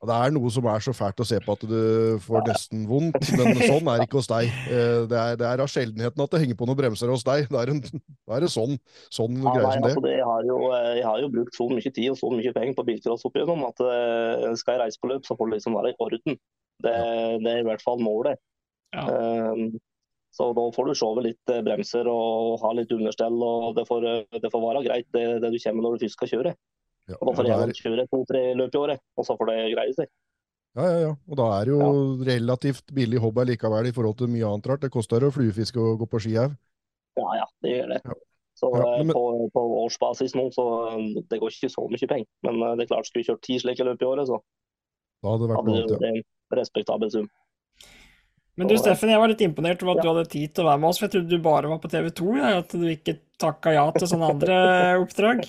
og Det er noe som er så fælt å se på at du får nesten vondt, men sånn er det ikke hos deg. Eh, Det er, det er av sjeldenheten at det henger på noen bremser hos deg. Da er, er det sånn, sånn Ja, greier nei, som det. altså, det jeg, har jo, eh, jeg har jo brukt så mye tid og så mye penger på bilcross opp igjennom at eh, skal jeg reise på løp, så får det liksom være i orden. Det, det er i hvert fall målet. Ja. Eh, Så da får du se litt eh, bremser og ha litt understell, og det får, eh, det får være greit det, det du kommer når du først skal kjøre. Ja, Og da får du jeg kjøre to-tre løp i året, og så får det greie seg. Ja, ja, ja. Og da er det jo relativt billig hobby likevel i forhold til mye annet rart. Det koster å fluefiske og gå på ski òg. Ja, ja, det gjør det. Ja. Så Ja, eh, men- på, på årsbasis nå, så det går ikke så mye penger. Men det er klart, skulle vi kjørt ti slike løp i året, så Da hadde det vært hadde det ja. vært en respektabel sum. Men du Steffen, jeg var litt imponert over at du hadde tid til å være med oss, for jeg trodde du bare var på TV 2, ja, at du ikke takka ja til sånne andre oppdrag.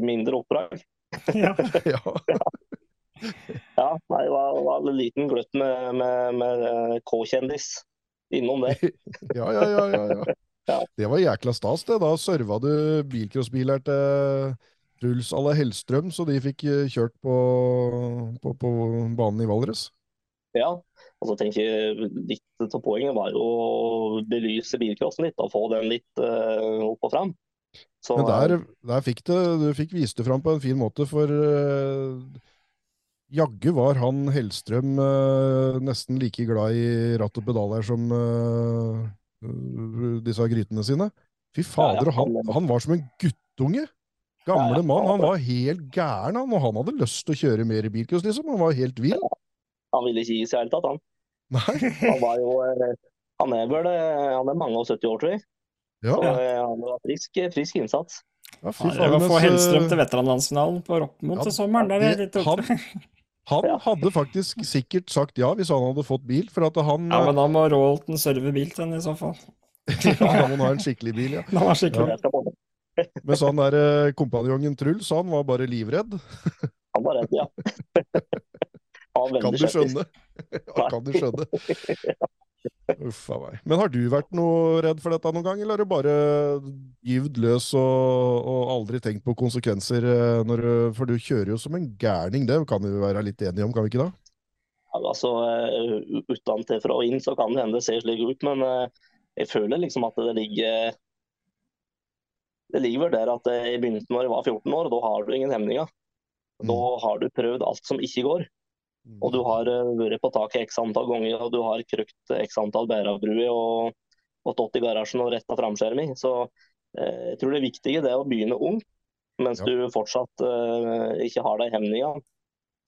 Mindre oppdrag. Ja. Ja. Ja, nei, det var, var en liten gløtt med, med, med eh, K-kjendis innom det. Ja, ja, ja, ja, ja. Ja. Det var jækla stas, det. Da serva du bilcrossbiler til Truls à la Hellstrøm, så de fikk eh, kjørt på, på, på banen i Valdres. Ja, og så tenker litt av poenget var å belyse bilcrossen litt og få den litt uh, opp og fram. Så, Men der, der fikk det, du fikk vist det fram på en fin måte, for uh, jaggu var han Hellstrøm uh, nesten like glad i ratt og pedaler som uh, disse grytene sine. Fy fader, og han, han var som en guttunge! Gamle Ja, ja. mann, han var helt gæren, han, og han hadde lyst til å kjøre mer bilcross, liksom. Han var helt vill. han ville ikke gi seg i det hele tatt, han. Nei, Han var jo eh, Han er vel eh, han er mange og 70 år, tror jeg. ja, Så eh, han var frisk, frisk innsats. ja fy Ja, det var å få mens, Hellstrøm til veteranlandsfinalen på Roppemot Ja, til sommeren. Der er det- litt han- Han hadde faktisk sikkert sagt ja hvis han hadde fått bil, for at han Ja, men da må Roalton serve bil til henne i så fall. ja, da må han ha en skikkelig bil, ja. Da var skikkelig det. Mens han der kompanjongen Truls, han var bare livredd. Han var redd, ja. Kan du skjønne? Ja, kan du skjønne. Uff a meg. Men har du vært noe redd for dette noen gang, eller har du bare gyvd løs og, og aldri tenkt på konsekvenser? eh, Når, du- for du kjører jo som en gærning, det kan vi være litt enige om, kan vi ikke da? Ja, altså, uh, Utenfra og inn så kan det hende det ser slik ut, men eh, jeg føler liksom at det ligger Det ligger der at i jeg begynte når jeg var 14 år, og da har du ingen hemninger. Da har du prøvd alt som ikke går. Og du har eh, vært på taket x antall ganger, og du har krøkt x antall bærebruer og, og stått i garasjen og retta framskjerming. Så eh, jeg tror det viktige det er å begynne ung, mens Ja. du fortsatt eh, ikke har de hemningene.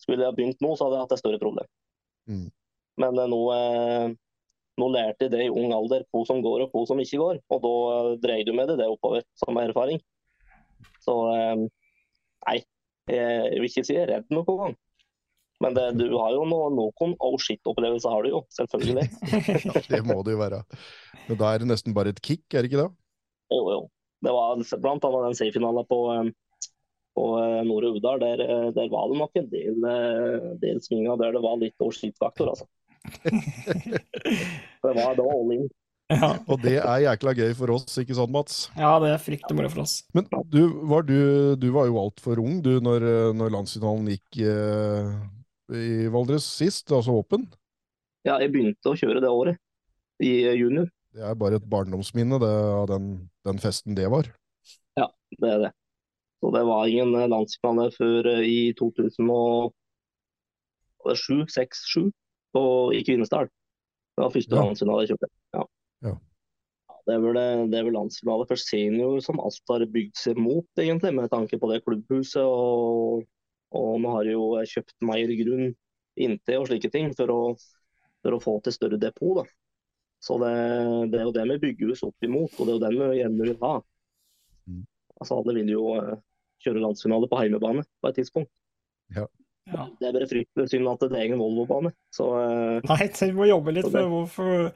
Skulle jeg ha begynt nå, så hadde jeg hatt et større problem. Mm. Men eh, nå, eh, nå lærte jeg det i ung alder, hva som går og hva som ikke går. Og da dreier du med det, det oppover, som erfaring. Så eh, nei, jeg vil ikke si jeg er redd noen gang. Men det, du har jo noe, noen oh shit-opplevelser, har du jo, selvfølgelig. Ja, det må det jo være. Men da er det nesten bare et kick, er det ikke det? Jo, jo. Det var blant annet den C-finalen på, eh, på eh, Nore Udal. Der, eh, der var det nok en del, del svinger der det var litt oh shit-faktor, altså. Det var, det var all in. Ja. Og det er jækla gøy for oss, ikke sant, Mats? ja, det er fryktelig moro for oss. Men du var, du, du var jo altfor ung du når, når landsfinalen gikk eh, i Valdres sist, altså åpen. Ja, jeg begynte å kjøre det året, i junior. Det er bare et barndomsminne det, av den, den festen det var. Ja, Det er det. Så det var ingen eh, landsfinale før eh, i 2006-2007 i Kvinesdal. Det var første Ja. landsfinale jeg kjørte. Ja. Ja. Ja, Det er, vel, det- det er vel landsfinale for senior som Astar bygde seg mot, egentlig, med tanke på det klubbhuset. Og, og vi har jo kjøpt mer grunn inntil og slike ting for å, for å få til større depot. da. Så det, det er jo det vi bygger oss opp imot, og det er jo den vi gjerne vil ha. Mm. Altså Alle vil jo eh, kjøre landsfinale på heimebane på et tidspunkt. Ja. Det er bare fryktelig synd at det er egen Volvo-bane. Så eh, Nei, du må jobbe litt for hvorfor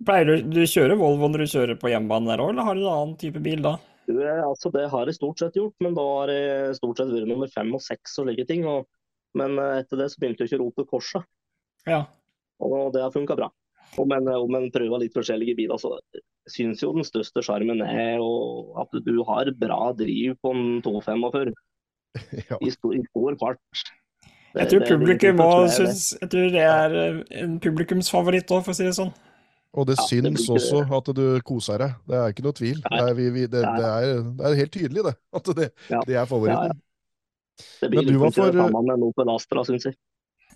Pleier du, du kjører Volvo når du kjører på hjemmebane der òg, eller har du en annen type bil da? Altså, det har jeg stort sett gjort, men da har jeg stort sett vært nummer fem og seks og slike ting. Og, men eh, etter det så begynte jeg ikke å rope korset. Ja. og det har funka bra. Om men, eh, om en prøver litt forskjellige biler, så syns jo den største sjarmen er og, at du har bra driv på en 245 Ja. i stor, i stor fart. Det- Jeg tror det- det- publikum det- det- syns Jeg tror det er eh, en publikumsfavoritt òg, for å si det sånn. Og det Ja, det syns blir også at du koser deg. Det er ikke noe tvil. Det er, vi, vi, det, det er, det er helt tydelig, det. At det, Ja. det er favoritten. Det Men blir du var ikke for- det samme med Opel Astra, syns jeg.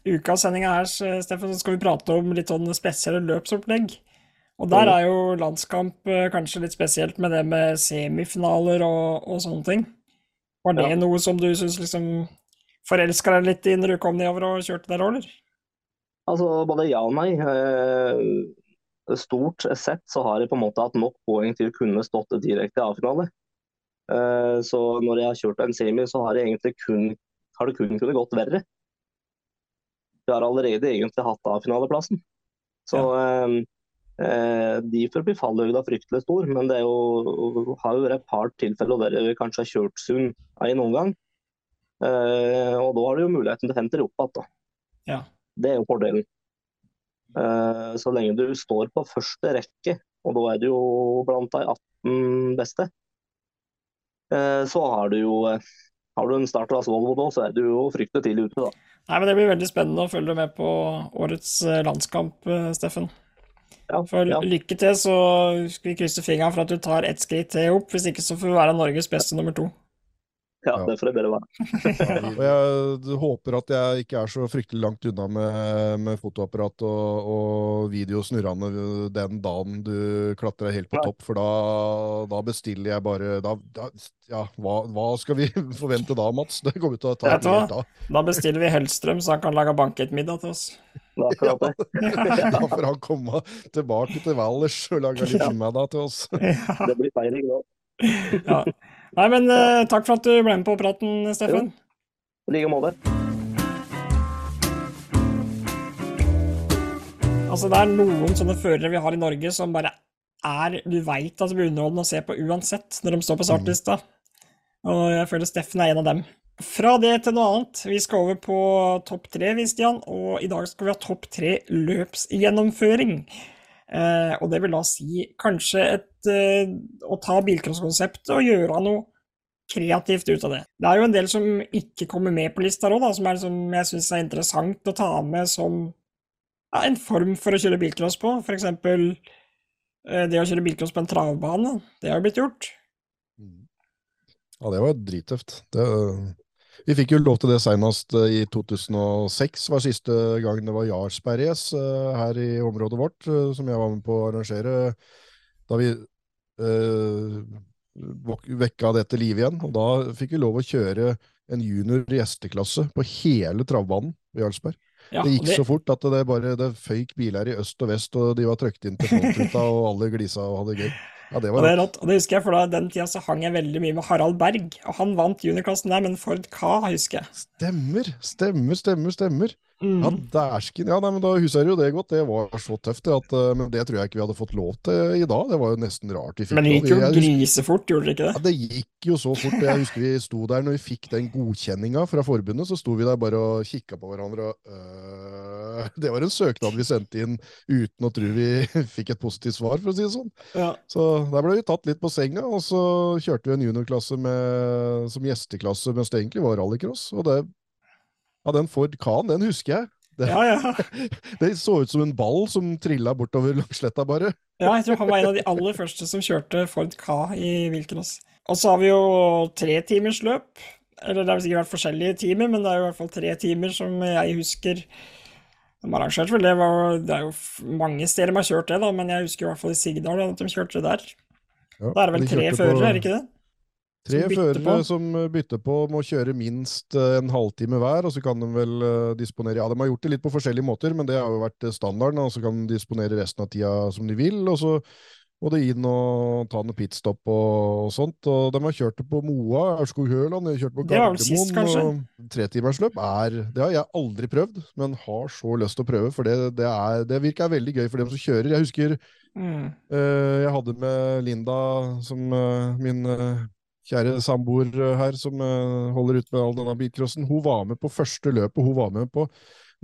I ukas sending her Steffen, så skal vi prate om litt sånn spesielle løpsopplegg. Og der er jo landskamp eh, kanskje litt spesielt med det med semifinaler og, og sånne ting. Var det Ja. noe som du syns liksom forelska deg litt i når du kom nedover og kjørte der eller? Altså, både ja og nei. Eh, Stort sett så har jeg på en måte hatt nok poeng til å kunne stått direkte i A-finale. Eh, Så når jeg har kjørt en semi, så har, kun, har det kun kunnet gått verre. Jeg har allerede egentlig hatt A-finaleplassen. Så ja. eh, derfor blir fallhøyda fryktelig stor. Men det jo, har jo vært et par tilfeller der vi kanskje har kjørt sunn en omgang. Eh, og da har du jo muligheten til å hente det opp igjen. Ja. Det er jo fordelen. Eh, Så lenge du står på første rekke, og da er du jo blant de 18 beste, eh, så har du jo eh, har du en startklasse Volvo da, så er du jo fryktelig tidlig ute. da. Nei, men Det blir veldig spennende å følge med på årets landskamp, Steffen. Ja, For ja. lykke til, så skal vi krysse fingeren for at du tar ett skritt til opp. Hvis ikke så får du være Norges beste nummer to. Ja, Ja. det får det bedre være. Og jeg håper at jeg ikke er så fryktelig langt unna med, med fotoapparat og, og video snurrende den dagen du klatrer helt på topp, for da, da bestiller jeg bare da, da, Ja, hva, hva skal vi forvente da, Mats? Det kommer til å ta helt av. Da bestiller vi Hellstrøm, så han kan lage bankettmiddag til oss. Det ja. Da får han komme tilbake til Valdres og lage litt middag til oss. Ja. Det blir feiring nå. Ja. Nei, men uh, takk for at du ble med på praten, Steffen. I like måte. Altså, det er noen sånne førere vi har i Norge som bare er Du veit at det blir underholdende å se på uansett når de står på startlista. Og jeg føler Steffen er en av dem. Fra det til noe annet. Vi skal over på topp tre, Stian. Og i dag skal vi ha topp tre løpsgjennomføring. Eh, og det vil da si kanskje et eh, Å ta bilcrosskonseptet og gjøre noe kreativt ut av det. Det er jo en del som ikke kommer med på lista òg, som, som jeg syns er interessant å ta med som ja, en form for å kjøre bilcross på. Eksempel eh, det å kjøre bilcross på en travbane. Det har jo blitt gjort. Ja, det var drittøft. Det, vi fikk jo lov til det senest eh, i 2006, var siste gang det var Jarlsberg-race eh, her i området vårt, eh, som jeg var med på å arrangere. Da vi øh, vekka det til live igjen, og da fikk vi lov å kjøre en junior gjesteklasse på hele travbanen ved Jarlsberg. Ja, det gikk gikk så fort at det bare det føyk biler i øst og vest, og de var trøkt inn til frontruta, og alle glisa og hadde det gøy. Ja, det Og var det er rått. rått. Og det husker jeg, for da den tida så hang jeg veldig mye med Harald Berg. Og han vant juniorklassen der men en Ford Ka, husker jeg. Stemmer, stemmer, stemmer, stemmer. Ja, Mm. dæsken. Ja, nei, men da husker jeg jo det godt. Det var så tøft, det. At, eh, men det tror jeg ikke vi hadde fått lov til i dag. Det var jo nesten rart vi fikk Men det gikk jo. Jeg grisefort, gjorde det ikke Ja, det? det gikk jo så fort. Jeg husker vi sto der når vi fikk den godkjenninga fra forbundet, så sto vi der bare og kikka på hverandre og øh, Det var en søknad vi sendte inn uten å tro vi fikk et positivt svar, for å si det sånn. Ja. Så der ble vi tatt litt på senga, og så kjørte vi en juniorklasse med, som gjesteklasse mens det egentlig var rallycross. Og det, ja, den Ford Khan, den husker jeg. Det, Ja, ja. det så ut som en ball som trilla bortover langsletta, bare. Ja, jeg tror han var en av de aller første som kjørte Ford K i Vilkenås. Og så har vi jo tre timers løp. Eller det har sikkert vært forskjellige timer, men det er jo i hvert fall tre timer som jeg husker de arrangerte vel det. Var, det er jo mange steder de har kjørt det, da, men jeg husker i hvert fall i Sigdal at de kjørte det der. Ja, Da er det vel de tre førere, er det ikke det? Tre som førere på. som eh, bytter på, må kjøre minst eh, en halvtime hver, og så kan de vel eh, disponere Ja, de har gjort det litt på forskjellige måter, men det har jo vært standarden, og så kan de disponere resten av tida som de vil, og så må de inn og ta noen pitstop og, og sånt. Og de har kjørt det på Moa, Aurskog-Høland, de har kjørt på Gardermoen. og Tretimersløp er Det har jeg aldri prøvd, men har så lyst til å prøve, for det, det, er, det virker veldig gøy for dem som kjører. Jeg husker Mm. uh, jeg hadde med Linda, som uh, min uh, kjære samboer her, som holder ut med all denne bilcrossen. Hun var med på første løpet hun var med på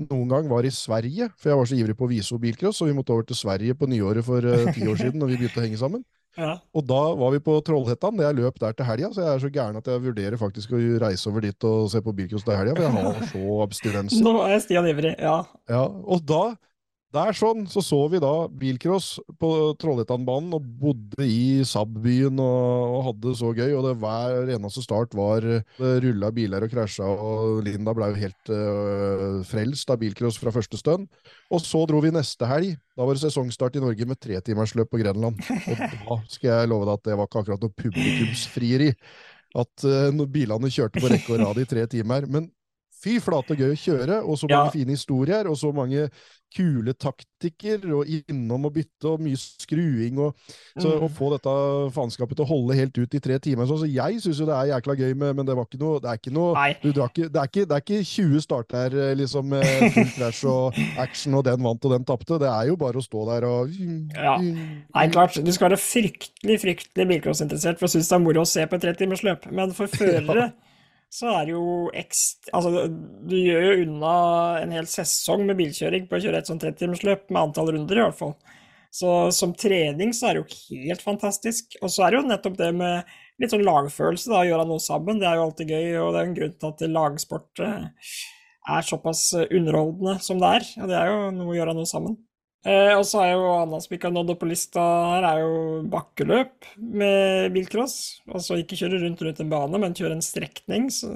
noen gang var i Sverige, for jeg var så ivrig på å vise henne bilcross, og vi måtte over til Sverige på nyåret for eh, ti år siden, når vi begynte å henge sammen. Ja. Og da var vi på Trollhettan. Jeg løp der til helga, så jeg er så gæren at jeg vurderer faktisk å reise over dit og se på bilcross til helga, for jeg har så abstinenser. Nå er Stian ivrig, ja. Ja, og da, der sånn, så så vi da bilcross på Trollhättanbanen og bodde i Saab-byen og, og hadde det så gøy, og det hver eneste start var Det rulla biler og krasja, og Linda ble jo helt øh, frelst av bilcross fra første stund. Og så dro vi neste helg. Da var det sesongstart i Norge med tretimersløp på Grenland. Og da skal jeg love deg at det var ikke akkurat noe publikumsfrieri. At øh, bilene kjørte på rekke og rad i tre timer. Men fy flate gøy å kjøre, og så mange Ja. fine historier, og så mange kule taktikker, og innom og bytte, og mye skruing, og så Mm. å få dette faenskapet til å holde helt ut i tre timer. Så, så jeg syns jo det er jækla gøy, med, men det var ikke noe Det er ikke noe du, drar ikke, det, er ikke, det er ikke 20 starter her, liksom, full crash og action, og den vant og den tapte. Det er jo bare å stå der og Ja. Nei, klart, du skal være fryktelig, fryktelig bilcrossinteressert for å synes det er moro å se på et tretimersløp, men for førere så er det jo ekst... Altså, du gjør jo unna en hel sesong med bilkjøring på å kjøre et sånt trettimersløp, med antall runder i hvert fall. Så som trening så er det jo helt fantastisk. Og så er det jo nettopp det med litt sånn lagfølelse, da, å gjøre noe sammen. Det er jo alltid gøy, og det er en grunn til at lagsport eh, er såpass underholdende som det er. Og det er jo noe å gjøre noe sammen. Eh, og så er jo annet som ikke har nådd opp på lista her, er jo bakkeløp med bilcross. Altså ikke kjøre rundt rundt en bane, men kjøre en strekning. Så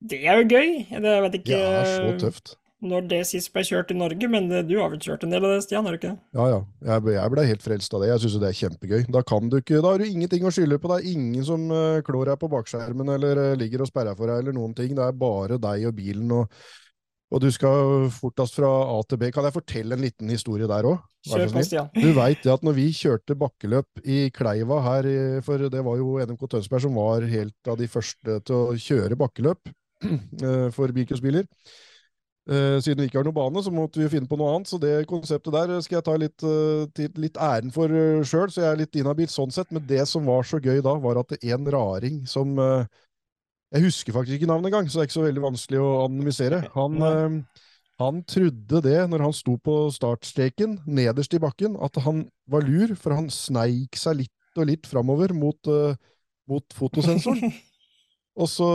det er jo gøy. Det, jeg vet Det ikke er så tøft. når det sist ble kjørt i Norge, men det, du har vel kjørt en del av det, Stian, har du ikke? det? Ja, ja. Jeg, ble- jeg ble helt frelst av det. Jeg syns det er kjempegøy. Da kan du ikke, da har du ingenting å skylde på. Det er ingen som uh, klår deg på bakskjermen eller eh, ligger og sperrer for deg eller noen ting. Det er bare deg og bilen, og, og du skal fortest fra A til B. Kan jeg fortelle en liten historie der òg? Du veit at når vi kjørte bakkeløp i Kleiva her, for det var jo NMK Tønsberg som var helt av de første til å kjøre bakkeløp eh, for bilcrossbiler. Eh, Siden vi ikke har noen bane, så måtte vi finne på noe annet. Så det konseptet der skal jeg ta litt, eh, litt æren for sjøl, så jeg er litt inhabil sånn sett. Men det som var så gøy da, var at det en raring som Jeg husker faktisk ikke navnet engang, så det er ikke så veldig vanskelig å anonymisere. Han, eh, han trodde det, når han sto på startstreken, nederst i bakken, at han var lur, for han sneik seg litt og litt framover mot, øh, mot fotosensoren. Og så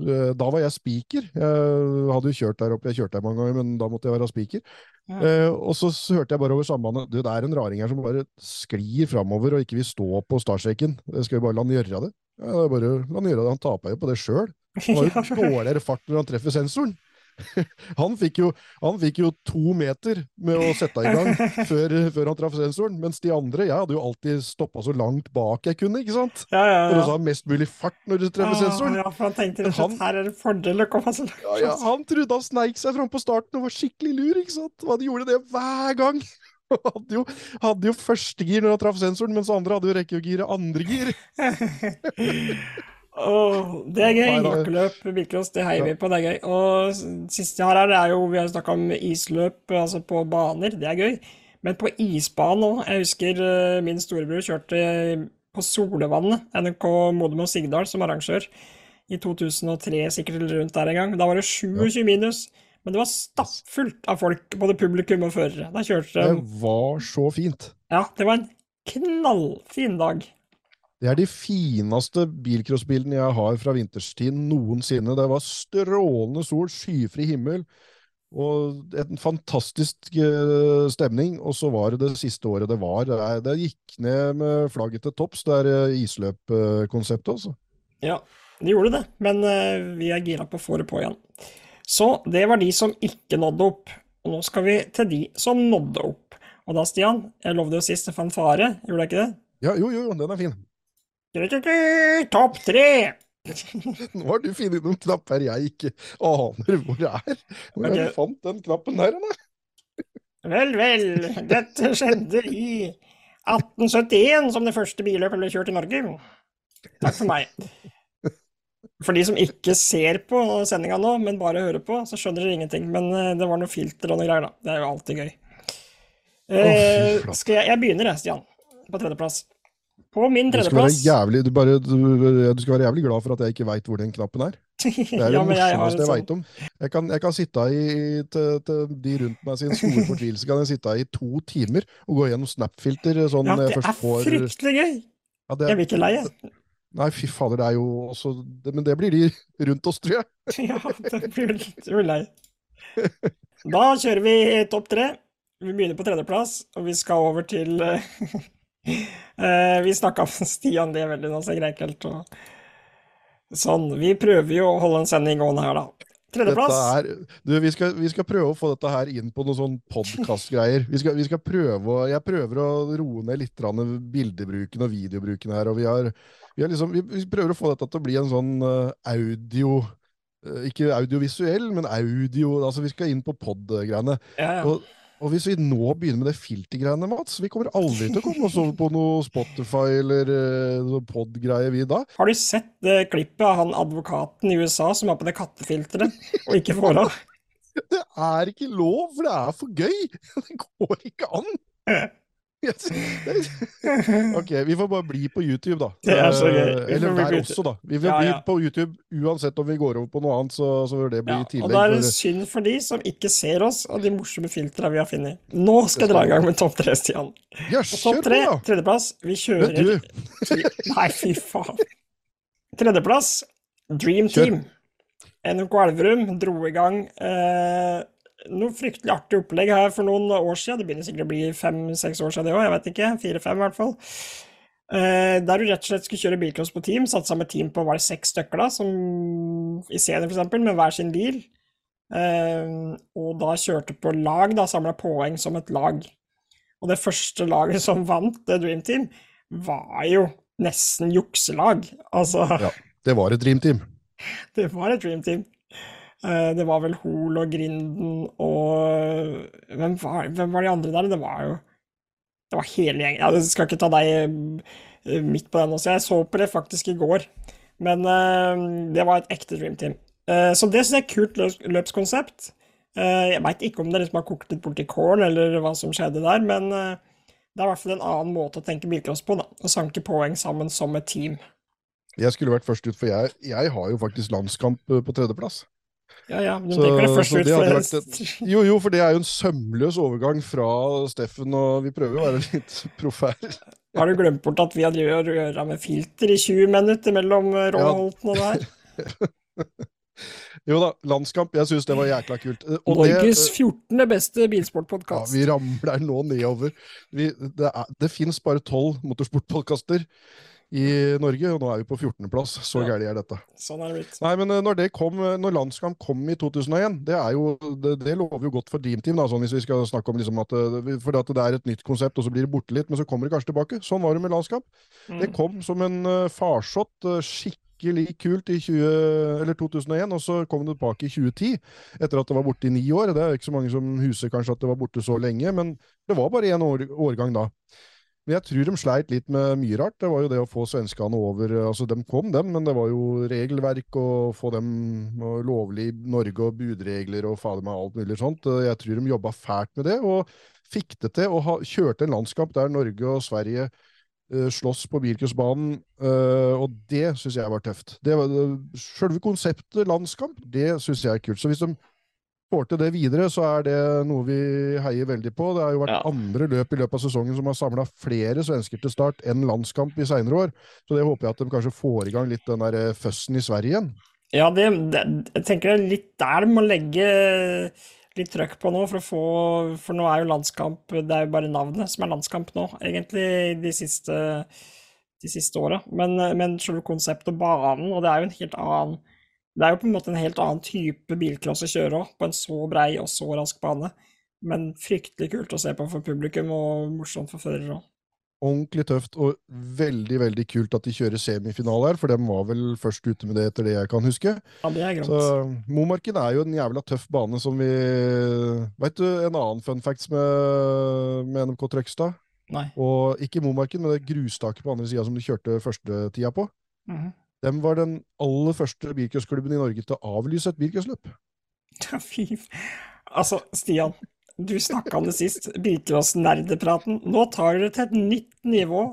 eh, Da var jeg spiker. Jeg hadde jo kjørt der oppe, jeg kjørte der mange ganger, men da måtte jeg være spiker. Ja. Eh, og så hørte jeg bare over sambandet det er en raring her som bare sklir framover og ikke vil stå på startstreken. Skal vi bare la han gjøre det? Ja, det er bare la han gjøre det. Han taper jo på det sjøl. Han har jo dårligere fart når han treffer sensoren. Han fikk, jo, han fikk jo to meter med å sette i gang før, før han traff sensoren, mens de andre Jeg hadde jo alltid stoppa så langt bak jeg kunne, ikke sant? Ja, ja, For å ha mest mulig fart når du treffer sensoren. Ja, for han tenkte rett og slett her er det fordel å komme så langt. Ja, ja, han trodde han sneik seg fram på starten og var skikkelig lur, ikke sant? Og han gjorde det hver gang. Hadde jo, hadde jo første gir når han traff sensoren, mens andre hadde jo rekkegiret andre gir. oh, det er gøy. Bakkeløp, bilcross, det heier vi på, det er gøy. Og siste jeg har her, er jo Vi har snakka om isløp, altså på baner, det er gøy. Men på isbanen òg. Jeg husker eh, min storebror kjørte på Solevannet, NRK Modum og Sigdal som arrangør, i 2003, sikkert eller rundt der en gang. Da var det 27 minus, men det var stappfullt av folk, både publikum og førere. Da kjørte Det var så fint. Ja, det var en knallfin dag. Det er de fineste bilcrossbilene jeg har fra vinterstid noensinne. Det var strålende sol, skyfri himmel, Og en fantastisk eh, stemning. Og så var det det siste året det var. Det, gikk ned med flagget til topps, det er eh, isløpkonseptet, altså. Ja, det gjorde det, men eh, vi er gira på å få det på igjen. Så det var de som ikke nådde opp. Og nå skal vi til de som nådde opp. Og da, Stian, jeg lovde jo sist en fanfare, gjorde jeg ikke det? Ja, jo, jo, den er fin. Topp tre! Nå har du funnet noen knapper jeg ikke aner hvor det er. Hvor er jeg fant den knappen der, da? Vel, vel, dette skjedde i 1871, som det første billøpet ble kjørt i Norge. Takk for meg. For de som ikke ser på sendinga nå, men bare hører på, så skjønner dere ingenting. Men eh, det var noe filter og noe greier, da. Det er jo alltid gøy. Oh, skal jeg, jeg begynner, jeg, Stian. På tredjeplass. På min Du tredjeplass jævlig, du bare, du, du skal være jævlig glad for at jeg ikke veit hvor den knappen er. Det er det Ja, morsomste jeg veit om. Jeg kan, jeg kan sitte i, til, til de rundt meg sin store fortvilelse, kan jeg sitte i to timer og gå gjennom Snap-filter sånn Ja, det er får fryktelig gøy. ja, det, Jeg blir ikke lei, jeg. Nei, fy fader, det er jo også det, Men det blir de rundt oss, tror jeg. Ja, det blir litt lei. Da kjører vi topp tre. Vi begynner på tredjeplass, og vi skal over til eh, Vi snakka med Stian det veldig nå, så greier ikke helt Sånn. Vi prøver jo å holde en sending gående her, da. Tredjeplass. Dette er, du, vi, skal, vi skal prøve å få dette her inn på noen sånn podkastgreier. Vi, skal, vi skal prøve Jeg prøver å roe ned litt bildebruken og videobruken her. og Vi, har, vi, har liksom, vi, prøver å få dette til å bli en sånn eh, audio eh, Ikke audiovisuell, men audio. altså Vi skal inn på pod-greiene. Ja, ja. Og, og hvis vi nå begynner med det filtergreiene, Mats Vi kommer aldri til å komme oss over på noe Spotify eller uh, pod-greie, vi da. Har du sett det klippet av han advokaten i USA som har på det kattefilteret, og ikke får av? Det er ikke lov, for det er for gøy! Det går ikke an! Yes. Ok, vi får bare bli på YouTube, da. Det er så gøy. Eh, Vi Eller der også, da. Vi vil Ja, bli ja. på YouTube uansett om vi går over på noe annet, så, så vil det bli Ja, tillegg. og da er det for- synd for de som ikke ser oss, og de morsomme filtrene vi har funnet. Nå skal jeg dra i gang med topp tre, Stian. Yes, Og topp tre, tredjeplass, vi kjører Nei, fy faen. Tredjeplass, Dream Kjør. Team. NRK Elverum dro i gang eh, noe fryktelig artig opplegg her for noen år siden. Det begynner sikkert å bli fem-seks år siden det òg, jeg vet ikke. Fire-fem i hvert fall. Eh, der du rett og slett skulle kjøre bilcross på team. Satt sammen med team på var det seks stykker, da, som i senior f.eks., med hver sin bil. Eh, og da kjørte på lag, da samla poeng som et lag. Og det første laget som vant, det Dream Team, var jo nesten jukselag. Altså, Ja. det var et Dream Team. det var et Dream Team. Eh, Det var vel Hol og Grinden og hvem var, hvem var de andre der? Det var jo Det var hele gjengen. Ja, Jeg skal ikke ta deg eh, midt på den også. Jeg så på det faktisk i går. Men eh, det var et ekte Dream Team. Eh, Så det syns jeg er et kult løps- løpskonsept. Eh, Jeg veit ikke om det liksom har kokt litt bort i kålen, eller hva som skjedde der, men eh, det er i hvert fall en annen måte å tenke bilcross på, da. Å sanke poeng sammen som et team. Jeg skulle vært først ut, for jeg, jeg har jo faktisk landskamp eh, på tredjeplass. Ja ja, men Så- det først ut for et- Jo, jo, for det er jo en sømløs overgang fra Steffen, og vi prøver å være litt proffe her. Har du glemt bort at vi hadde å røra med filter i 20 minutter mellom eh, Råholten og der? Jo da, landskamp. Jeg syns det var jækla kult. Eh, Og Norges eh, 14. beste ja, vi ramler nå nedover. Vi, det er, det fins bare tolv motorsportpodkaster i Norge, og nå er vi på 14.-plass. Så Ja. gærent er dette. Sånn er det blitt. Nei, men eh, når det kom, eh, når landskamp kom i 2001, det er jo, det, det lover jo godt for Dream Team, da, sånn hvis vi skal snakke om liksom at, eh, for at det er et nytt konsept, og så blir det borte litt, men så kommer det kanskje tilbake. Sånn var det med landskamp. Det Mm. kom som en uh, farsott, uh, skikkelig kult i 20, eller 2001, og så kom det tilbake i 2010, etter at det var borte i ni år. Det er ikke så mange som huser kanskje at det var borte så lenge, men det var bare én år, årgang da. Men jeg tror de sleit litt med mye rart. Det var jo det å få svenskene over uh, Altså, de kom, dem, men det var jo regelverk å få dem lovlig Norge og budregler og fader meg alt mulig sånt. Uh, Jeg tror de jobba fælt med det, og fikk det til, og ha, kjørte en landskamp der Norge og Sverige eh, slåss på Birkusbanen, eh, og det syns jeg var tøft. Det- Selve konseptet landskamp, det syns jeg er kult. Så hvis de får til det videre, så er det noe vi heier veldig på. Det har jo vært Ja. andre løp i løpet av sesongen som har samla flere svensker til start enn landskamp i seinere år. Så det håper jeg at de kanskje får i gang litt den der eh, føssen i Sverige igjen. Ja, det, det, jeg tenker det er litt der de må legge, litt trøkk på nå for få For nå er jo landskamp Det er jo bare navnet som er landskamp nå, egentlig, de siste, de siste åra. Men, men selve konseptet og banen, og det er jo en helt annen Det er jo på en måte en helt annen type bilcross å kjøre òg, på en så brei og så rask bane. Men fryktelig kult å se på for publikum, og morsomt for førere òg. Ordentlig tøft, og veldig veldig kult at de kjører semifinale her, for de var vel først ute med det, etter det jeg kan huske. Ja, det er Så. Momarken er jo en jævla tøff bane som vi Veit du en annen fun facts med, med NMK Trøgstad? Nei. Og ikke Momarken, men det grustaket på andre sida som de kjørte første tida på. Mhm. De var den aller første bilcrossklubben i Norge til å avlyse et bilcrossløp. Ja, fy Altså, Stian, du snakka om det sist, bilcross-nerdepraten. Nå tar det til et nytt nivå.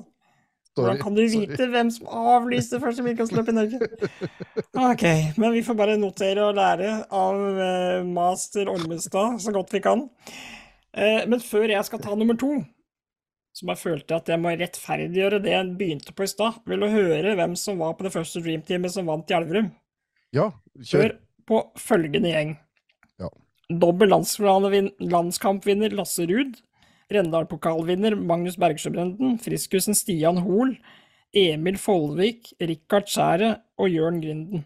Hvordan kan du sorry. vite hvem som avlyste første bilcrossløp i Norge? Ok, men vi får bare notere og lære av eh, master Olmestad så godt vi kan. Eh, men før jeg skal ta nummer to, som jeg følte at jeg må rettferdiggjøre det jeg begynte på i stad, vil du høre hvem som var på det første Dream Teamet som vant i Elverum? Ja, kjør. Hør på følgende gjeng. Ja. Dobbel landskampvinner Lasse Ruud. Rendal-pokalvinner Magnus Bergsjøbrenden. Friskusen Stian Hoel. Emil Follvik. Rikard Skjæret og Jørn Grinden.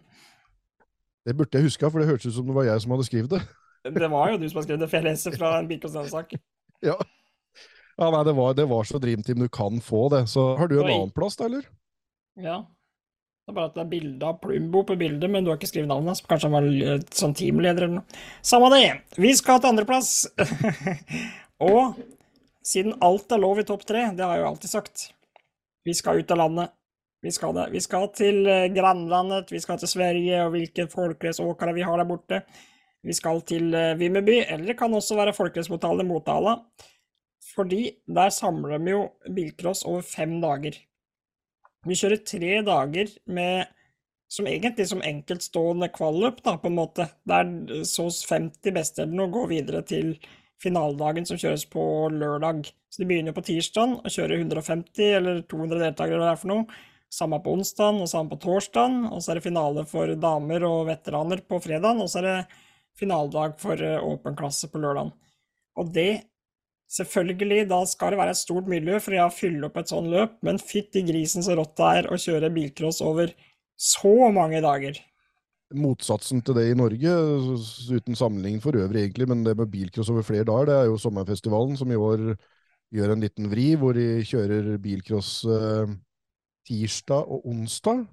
Det burde jeg huska, for det hørtes ut som det var jeg som hadde skrevet det. Det var jo du som har skrevet det, for jeg leser fra en Bilkonsensus-sak. Ja. Ja, nei, det var, det var så Dreamteam du kan få, det. Så har du en Oi. annen plass, da, eller? Ja. Det er bare at det er bilde av Plumbo på bildet, men du har ikke skrevet navnet hans. Kanskje han var sånn teamleder eller noe. Samme det. Vi skal til andreplass. og siden alt er lov i topp tre, det har jeg jo alltid sagt, vi skal ut av landet. Vi skal det. Vi skal til eh, grannlandet, vi skal til Sverige, og hvilke folkeraceåkere vi har der borte. Vi skal til eh, Vimmerby, eller det kan også være folkeraceportalen i Motala. Fordi der samler de jo bilcross over fem dager. Vi kjører tre dager med som egentlig som enkeltstående kvalløp, da, på en måte. Der så 50 beste eller noe går videre til finaledagen som kjøres på lørdag. Så de begynner på tirsdag og kjører 150 eller 200 deltakere, eller hva det er for noe. Samme på onsdag og samme på torsdag. Og så er det finale for damer og veteraner på fredag. Og så er det finaledag for eh, åpen klasse på lørdag. Og det Selvfølgelig, da skal det være et stort miljø for å fylle opp et sånt løp, men fytti grisen så rått det er å kjøre bilcross over så mange dager. Motsatsen til det i Norge, uten sammenligning for øvrig egentlig, men det med bilcross over flere dager, det er jo Sommerfestivalen som i år gjør en liten vri, hvor de kjører bilcross eh, tirsdag og onsdag.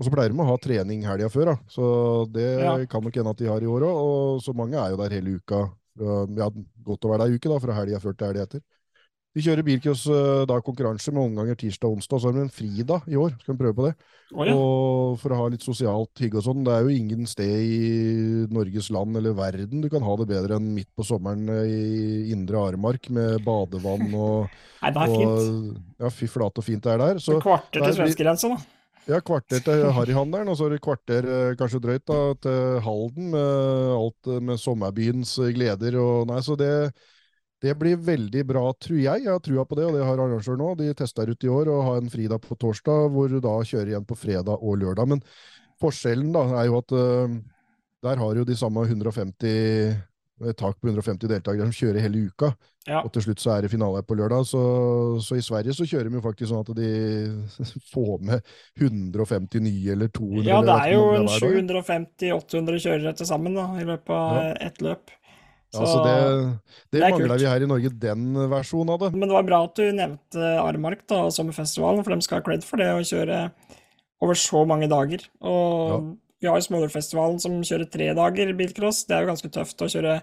Og så pleier de å ha trening helga før, da. Så det Ja. kan nok hende at de har i år òg. Og så mange er jo der hele uka. Fra, ja, godt der ei uke, da, fra helga før til helga etter. De kjører bilcross eh, da konkurranse med omganger tirsdag og onsdag, så har de en fridag i år. Skal vi prøve på det. Oh, ja. Og for å ha litt sosialt hygge og sånn. Det er jo ingen sted i Norges land eller verden du kan ha det bedre enn midt på sommeren eh, i indre Aremark med badevann og, Nei, det er fint. og Ja, fy flate og fint det er der. Så Et kvarter til vi- svenskegrensa, da. Ja, kvarter til Harryhandelen, og så er det kvarter eh, kanskje drøyt da, til Halden med alt eh, med sommerbyens eh, gleder og Nei, så det det blir veldig bra, tror jeg. Jeg har trua på det, og det har arrangøren nå. De tester ut i år og har en fridag på torsdag, hvor du da kjører igjen på fredag og lørdag. Men forskjellen da er jo at der har jo de samme 150 et tak på 150 deltakere som kjører hele uka. Ja. Og til slutt så er det finale på lørdag. Så, så i Sverige så kjører de jo faktisk sånn at de får med 150 nye eller 200. Ja, det er jo hva en det er hver dag. 750-800 kjørere til sammen da, i løpet av Ja. ett løp. Ja, så det, det, det mangla vi her i Norge, den versjonen av det. Men det var bra at du nevnte Armark da, og sommerfestivalen, for de skal ha cred for det å kjøre over så mange dager. Og vi har jo Smålerfestivalen som kjører tre dager bilcross. Det er jo ganske tøft å kjøre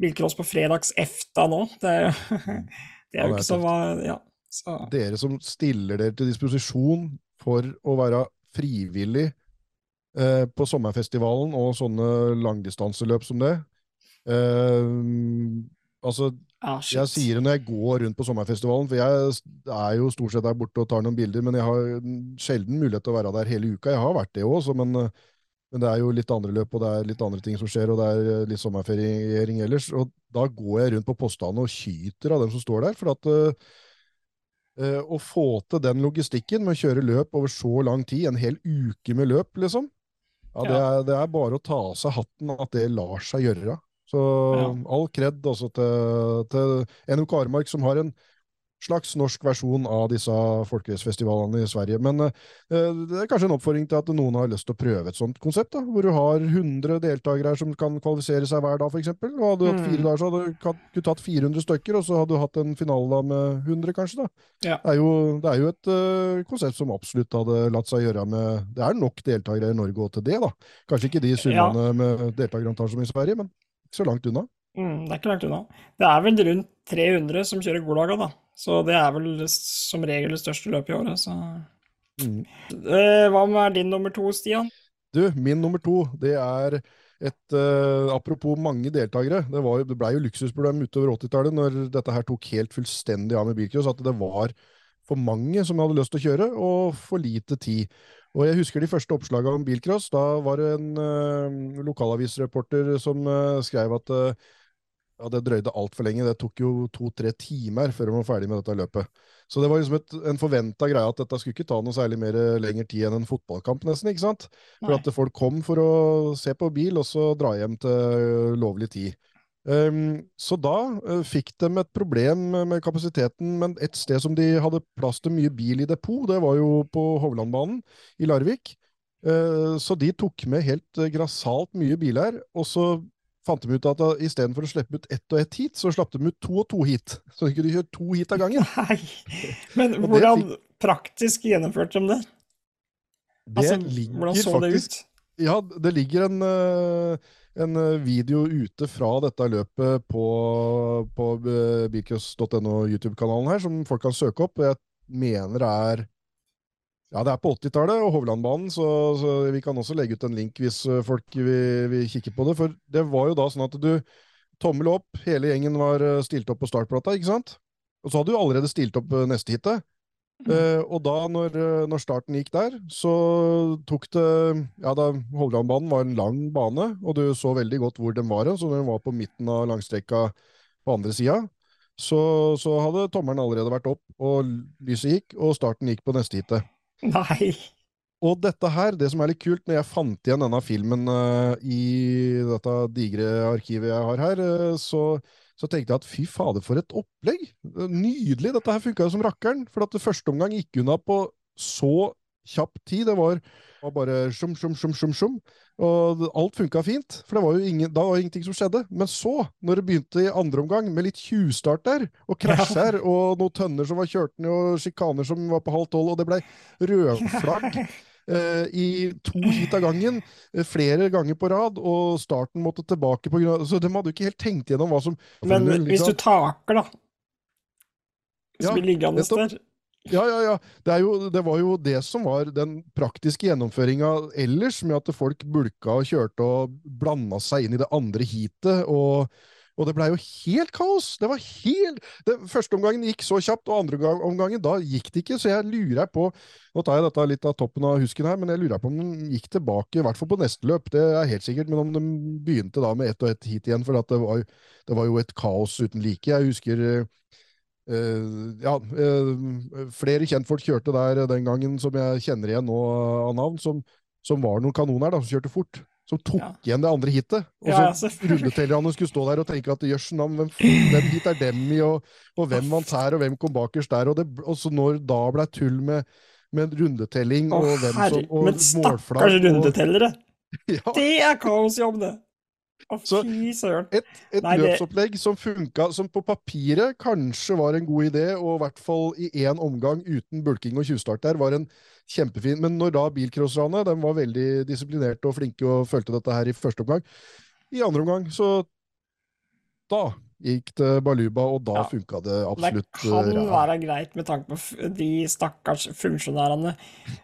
bilcross på fredags efta nå. Det er jo, det er jo det er ikke så Ja. Så, Dere som stiller dere til disposisjon for å være frivillig eh, på sommerfestivalen og sånne langdistanseløp som det. Eh, altså, ja, Jeg sier det når jeg går rundt på sommerfestivalen, for jeg er jo stort sett der borte og tar noen bilder, men jeg har sjelden mulighet til å være der hele uka. Jeg har vært det òg, men, men det er jo litt andre løp, og det er litt andre ting som skjer, og det er eh, litt sommerferiering ellers. Og da går jeg rundt på postene og kyter av dem som står der, for at uh, å få til den logistikken med å kjøre løp over så lang tid, en hel uke med løp, liksom, ja, det, er, det er bare å ta av seg hatten at det lar seg gjøre. Så Ja. all kred også til, til NOK Aremark, som har en slags norsk versjon av disse folkehøysfestivalene i Sverige. Men eh, det er kanskje en oppfordring til at noen har lyst til å prøve et sånt konsept, da, hvor du har 100 deltakere som kan kvalifisere seg hver dag, f.eks. Og hadde du hatt fire Mm. dager, så hadde du tatt 400 stykker, og så hadde du hatt en finale da med 100, kanskje. da. Ja. Det, er jo, det er jo et uh, konsept som absolutt hadde latt seg gjøre med Det er nok deltakere i Norge òg til det, da. Kanskje ikke de summene med deltakerantall som i Sverige, men så langt unna. Mm, det er ikke langt unna. Det er vel rundt 300 som kjører Golaga, da. Så det er vel som regel det største løpet i året, så Mm. Eh, Hva med din nummer to, Stian? Du, min nummer to, det er et uh, Apropos mange deltakere. Det, var, det ble jo luksusproblem utover 80-tallet når dette her tok helt fullstendig av med bilcross, at det var for mange som hadde lyst til å kjøre, og for lite tid. Og jeg husker de første oppslagene om bilcross. Da var det en uh, lokalavisreporter som uh, skrev at uh, ja, det drøyde altfor lenge. Det tok jo to-tre timer før de var ferdig med dette løpet. Så det var liksom et, en forventa greie at dette skulle ikke ta noe særlig mer lengre tid enn en fotballkamp, nesten. ikke sant? For Nei. at folk kom for å se på bil, og så dra hjem til lovlig tid. Ehm, så da eh, fikk de et problem med kapasiteten, men et sted som de hadde plass til mye bil i depot, det var jo på Hovlandbanen i Larvik. Eh, så de tok med helt eh, grassat mye biler, og så fant de ut at uh, istedenfor å slippe ut ett og ett hit, så slapp de ut to og to hit. Så de kunne kjøre to hit av gangen. Nei. Men hvordan fikk... praktisk gjennomførte de det? Det Altså, ligger hvordan så faktisk det ut? Ja, det ligger en, eh, en eh, video ute fra dette løpet på, på eh, bilcross.no YouTube-kanalen her, som folk kan søke opp. Jeg mener det er ja, det er på 80-tallet og Hovlandbanen, så, så vi kan også legge ut en link hvis eh, folk vil, vil kikke på det. For det var jo da sånn at du Tommel opp, hele gjengen var stilt opp på startplata, ikke sant? Og så hadde du allerede stilt opp neste hitet. Eh, og da, når, eh, når starten gikk der, så tok det Ja, da Hovlandbanen var en lang bane, og du så veldig godt hvor den var, så når den var på midten av langstrekka på andre sida, så, så hadde tommelen allerede vært opp, og lyset gikk, og starten gikk på neste heatet. Nei. Og dette her, det som er litt kult, når jeg fant igjen denne filmen uh, i dette digre arkivet jeg har her, uh, så, så tenkte jeg at fy fader, for et opplegg! Nydelig! Dette her funka jo som rakkeren. For at det første omgang gikk unna på så kjapp tid. Det var, var bare sjum, sjum, sjum, sjum, sjum. Og alt funka fint, for det var jo ingen, da var det ingenting som skjedde. Men så, når det begynte i andre omgang, med litt tjuvstart der, og krasjer, og noen tønner som var kjørt ned, og sjikaner som var på halv tolv, og det blei rødflagg i to hit av gangen, eh, flere ganger på rad, og starten måtte tilbake på grunn av Så de hadde jo ikke helt tenkt gjennom hva som Men du, hvis du taker, da Hvis Ja, blir liggende der Ja, ja, ja. Det, jo, det var jo det som var den praktiske gjennomføringa ellers, med at folk bulka og kjørte og blanda seg inn i det andre heatet. Og, og det blei jo helt kaos! Det var helt det, Første omgangen gikk så kjapt, og andre omgangen da gikk det ikke. Så jeg lurer på Nå tar jeg dette litt av toppen av husken her, men jeg lurer på om de gikk tilbake, i hvert fall på neste løp. Det er helt sikkert, men om de begynte da med ett og ett hit igjen. For det, var, det var jo et kaos uten like. Jeg husker Uh, ja, uh, flere kjentfolk kjørte der den gangen som jeg kjenner igjen nå av navn, som, som var noen kanoner da, som kjørte fort. Som tok Ja. igjen det andre hitet. Og Ja, så selvfølgelig. skulle stå der og tenke at jøss hvem, hvem hit er dem i, og, og hvem vant her, og hvem kom bakerst der. Og, det, og så når da ble tull med, med rundetelling Åh, og hvem herre, som og men stakkars rundetellere! Ja, Det er kaosjobb, det! Å, Så- fy søren. et Nei, det- løpsopplegg som funka, som på papiret kanskje var en god idé, og i hvert fall i én omgang uten bulking og tjuvstart der, var en kjempefin. Men når da bilcrosserne, de var veldig disiplinerte og flinke og fulgte dette her i første omgang, i andre omgang så da gikk det baluba, og da Ja. funka det Det kan ja. være greit med tanke på de stakkars funksjonærene,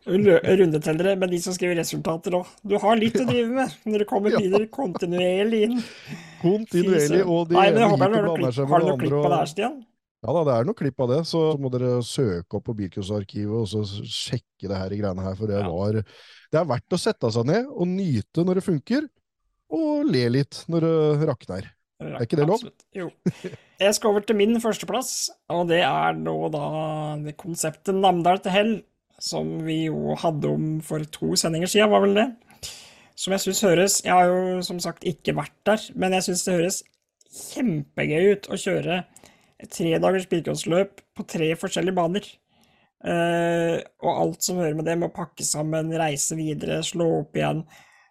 rundetellere, men de som skriver resultater òg. Du har litt å drive med når det kommer Ja. biler kontinuerlig inn. Kontinuerlig, og de Nei, ene har du blander har du noe klipp på det her, Stian? Ja da, det er noen klipp av det, så må dere søke opp på Bilcross-arkivet og så sjekke det her i greiene her, for det Ja. var Det er verdt å sette seg ned og nyte når det funker, og le litt når det rakner. Er ikke det lov? Absolutt. Jo. Jeg skal over til min førsteplass, og det er nå da det konseptet Namdal til hell, som vi jo hadde om for to sendinger siden, var vel det? som jeg syns høres Jeg har jo som sagt ikke vært der, men jeg syns det høres kjempegøy ut å kjøre et tredagers bilcrossløp på tre forskjellige baner. Uh, og alt som hører med det, med å pakke sammen, reise videre, slå opp igjen.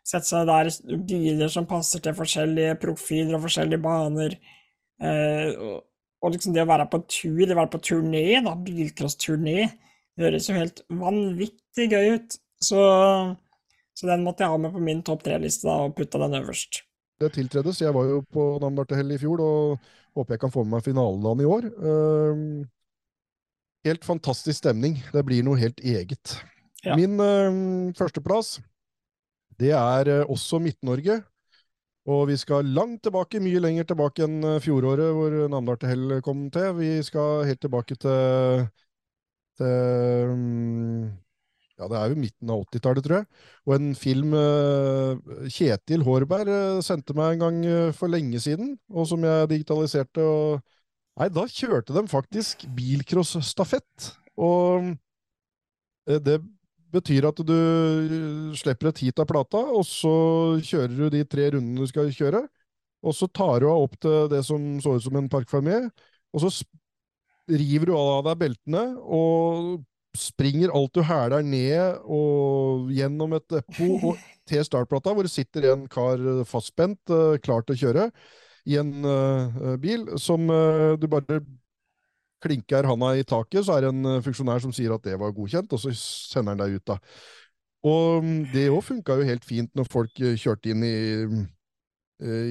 Sette seg der biler som passer til forskjellige profiler og forskjellige baner. Uh, og, liksom det å være på tur, det å være på turné, da, bilcrossturné, høres jo helt vanvittig gøy ut. Så, så den måtte jeg ha med på min topp tre-liste da, og putta den øverst. Det tiltredes. Jeg var jo på Namdartehell i fjor, og håper jeg kan få med meg finalen i år. Uh, helt fantastisk stemning. Det blir noe helt eget. Ja. Min uh, førsteplass, det er uh, også Midt-Norge. Og vi skal langt tilbake, mye lenger tilbake enn eh, fjoråret hvor Namdal kom til. Vi skal helt tilbake til, til um, ja, det er jo midten av 80-tallet, tror jeg. Og en film uh, Kjetil Hårberg uh, sendte meg en gang uh, for lenge siden, og som jeg digitaliserte. og Nei, da kjørte de faktisk bilcrossstafett. Og det betyr at du slipper et hit av plata, og så kjører du de tre rundene du skal kjøre. Og så tar du av opp til det som så ut som en parkfamilie, og så river du av deg beltene og springer alt du hæler ned og gjennom et depot og til startplata, hvor det sitter en kar fastspent, klar til å kjøre, i en uh, bil som uh, du bare klinker handa i taket, så er det en funksjonær som sier at det var godkjent, og så sender han deg ut, da. Og det òg funka jo helt fint når folk kjørte inn i,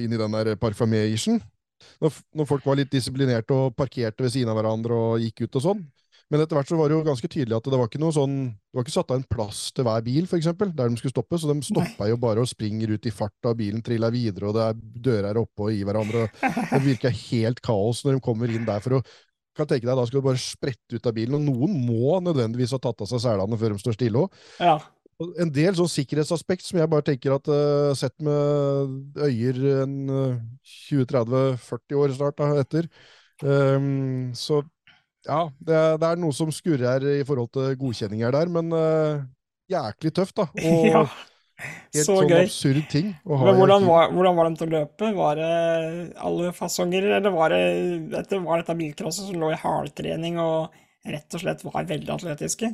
inn i den der parfymé-irsen. Når, når, folk var litt disiplinerte og parkerte ved siden av hverandre og gikk ut og sånn. Men etter hvert så var det jo ganske tydelig at det var ikke noe sånn, det var ikke satt av en plass til hver bil, for eksempel, der de skulle stoppe. Så de stoppa jo bare og springer ut i farta, og bilen triller videre, og det er dører oppe og i hverandre. og Det virka helt kaos når de kommer inn der for å kan tenke deg, Da skal du bare sprette ut av bilen, og noen må nødvendigvis ha tatt av seg selene før de står stille òg. Ja. En del sånn sikkerhetsaspekt som jeg bare tenker at uh, sett med øyer en uh, 20-30-40 år snart da, etter. Um, så ja, det det er, noe som skurrer i forhold til godkjenninger der, men uh, jæklig tøft, da. Og ja. helt Så sånn gøy. absurd ting. å ha Men hvordan var, hvordan var de til å løpe? Var det alle fasonger, eller var det dette, var dette bilcrosset som lå i hardtrening og rett og slett var veldig atletiske?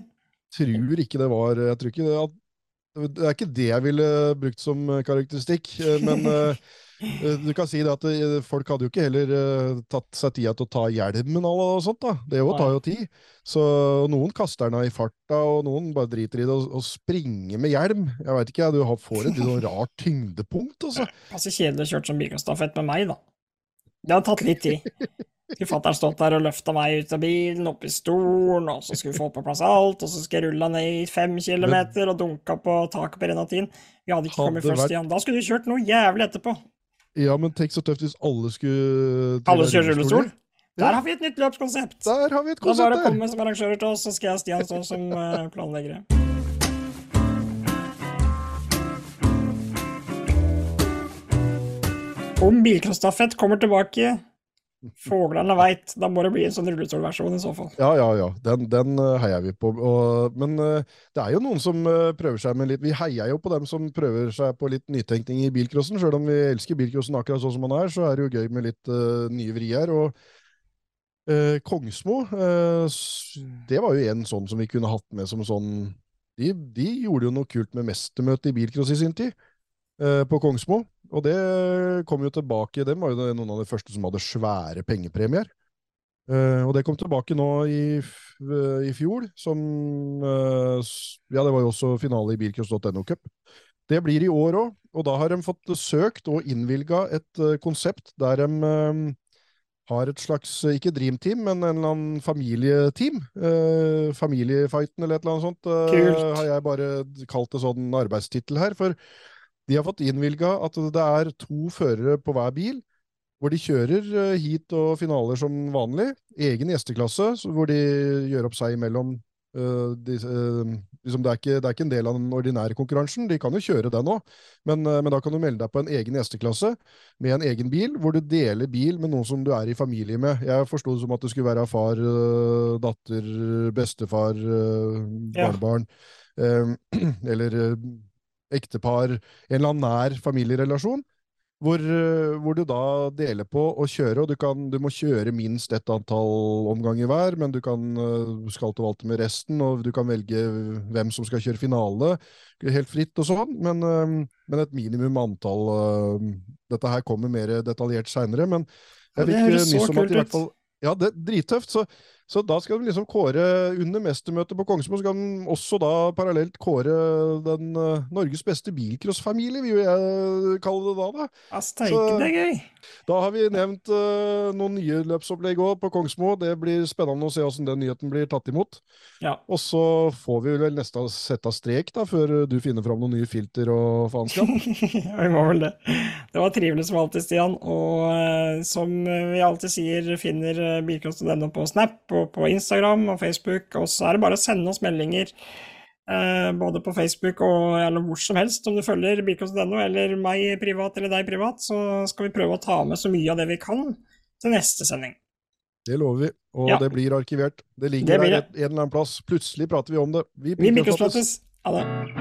tror ikke det var Jeg tror ikke det det er ikke det jeg ville brukt som karakteristikk, eh, men eh, du kan si det at eh, folk hadde jo ikke heller eh, tatt seg tida til å ta hjelmen og sånt. da. Det jo tar jo tid. Så noen kaster den av i farta, og noen bare driter i det og, og springer med hjelm. Jeg veit ikke, du har- får et litt sånn rart tyngdepunkt, altså. Passe kjedelig å kjøre som bilcrossstafett med meg, da. Det hadde tatt litt tid. Skulle fatter'n stått der og løfta meg ut av bilen, opp i stolen, og så skulle vi få på plass alt, og så skulle jeg rulla ned i fem kilometer og dunka på taket på Renatin. Vi hadde ikke kommet først vært- igjen. Da skulle du kjørt noe jævlig etterpå. Ja, men tenk så tøft hvis alle skulle Alle kjører rullestol. Der har vi et nytt løpskonsept. Der har vi et Da bare konsept der! komme som arrangører til oss, så skal jeg og Stian stå som eh, planleggere. Om bilcrossstafett kommer tilbake, fuglene veit, da må det bli en sånn rullestolversjon i så fall. Ja, ja, ja. Den, den eh, heier vi på. Og, men eh, det er jo noen som eh, prøver seg med litt Vi heier jo på dem som prøver seg på litt nytenkning i bilcrossen. Selv om vi elsker bilcrossen akkurat sånn som han er, så er det jo gøy med litt uh, nye vrier. Og uh, Kongsmo, uh, det var jo en sånn som vi kunne hatt med som sånn De, de gjorde jo noe kult med mestermøte i bilcross i sin tid, på Kongsmo. Og det kom jo tilbake. Dem var jo noen av de første som hadde svære pengepremier. Uh, og det kom tilbake nå i, eh, i fjor, som uh, Ja, det var jo også finale i bilcross.no Cup. Det blir i år òg, og da har de fått søkt og innvilga et konsept der de har et slags, ikke ikke dreamteam, men en eller annen familieteam. Familiefighten eller et eller annet sånt, Kult. har jeg bare kalt det sånn arbeidstittel her. For de har fått innvilga at det er to førere på hver bil, hvor de kjører eh, heat og finaler som vanlig. Egen gjesteklasse, hvor de gjør opp seg imellom. Uh, de, uh, liksom det, er ikke, det er ikke en del av den ordinære konkurransen. De kan jo kjøre den òg, men, uh, men da kan du melde deg på en egen gjesteklasse med en egen bil, hvor du deler bil med noen som du er i familie med. Jeg forsto det som at det skulle være far, eh, datter, bestefar, barnebarn. Ja. eh, eller eh, ektepar, en eller annen nær familierelasjon, hvor, eh, hvor du da deler på å kjøre, og du, kan, du må kjøre minst ett antall omganger hver, men du kan eh, skal til valgte med resten, og du kan velge hvem som skal kjøre finale. Helt fritt og sånn, men, eh, men et minimum antall Dette her kommer mer detaljert seinere, men jeg fikk nyss om at i hvert fall ja, det er drittøft. Så, så da skal de liksom kåre, under mestermøtet på Kongsmo, så kan de også da parallelt kåre den uh, Norges beste bilcrossfamilie, vil jeg kalle det da. da. Ja, steike, Så- det er gøy. Da har vi nevnt uh, noen nye løpsopplegg òg på Kongsmo. Det blir spennende å se hvordan den nyheten blir tatt imot. Ja. Og så får vi vel nesten sette strek, da, før du finner fram noen nye filter og faenskap. Ja, vi må vel det. Det var trivelig som alltid, Stian. Og uh, som vi alltid sier, finner bilcross.no på Snap og på Instagram og Facebook. Og så er det bare å sende oss meldinger. eh, både på Facebook og eller hvor som helst, om du følger bilcross.no eller meg privat eller deg privat, så skal vi prøve å ta med så mye av det vi kan til neste sending. Det lover vi. Og Ja. det blir arkivert. Det ligger det der et, en eller annen plass. Plutselig prater vi om det. Vi bilcrossprates. Ha det.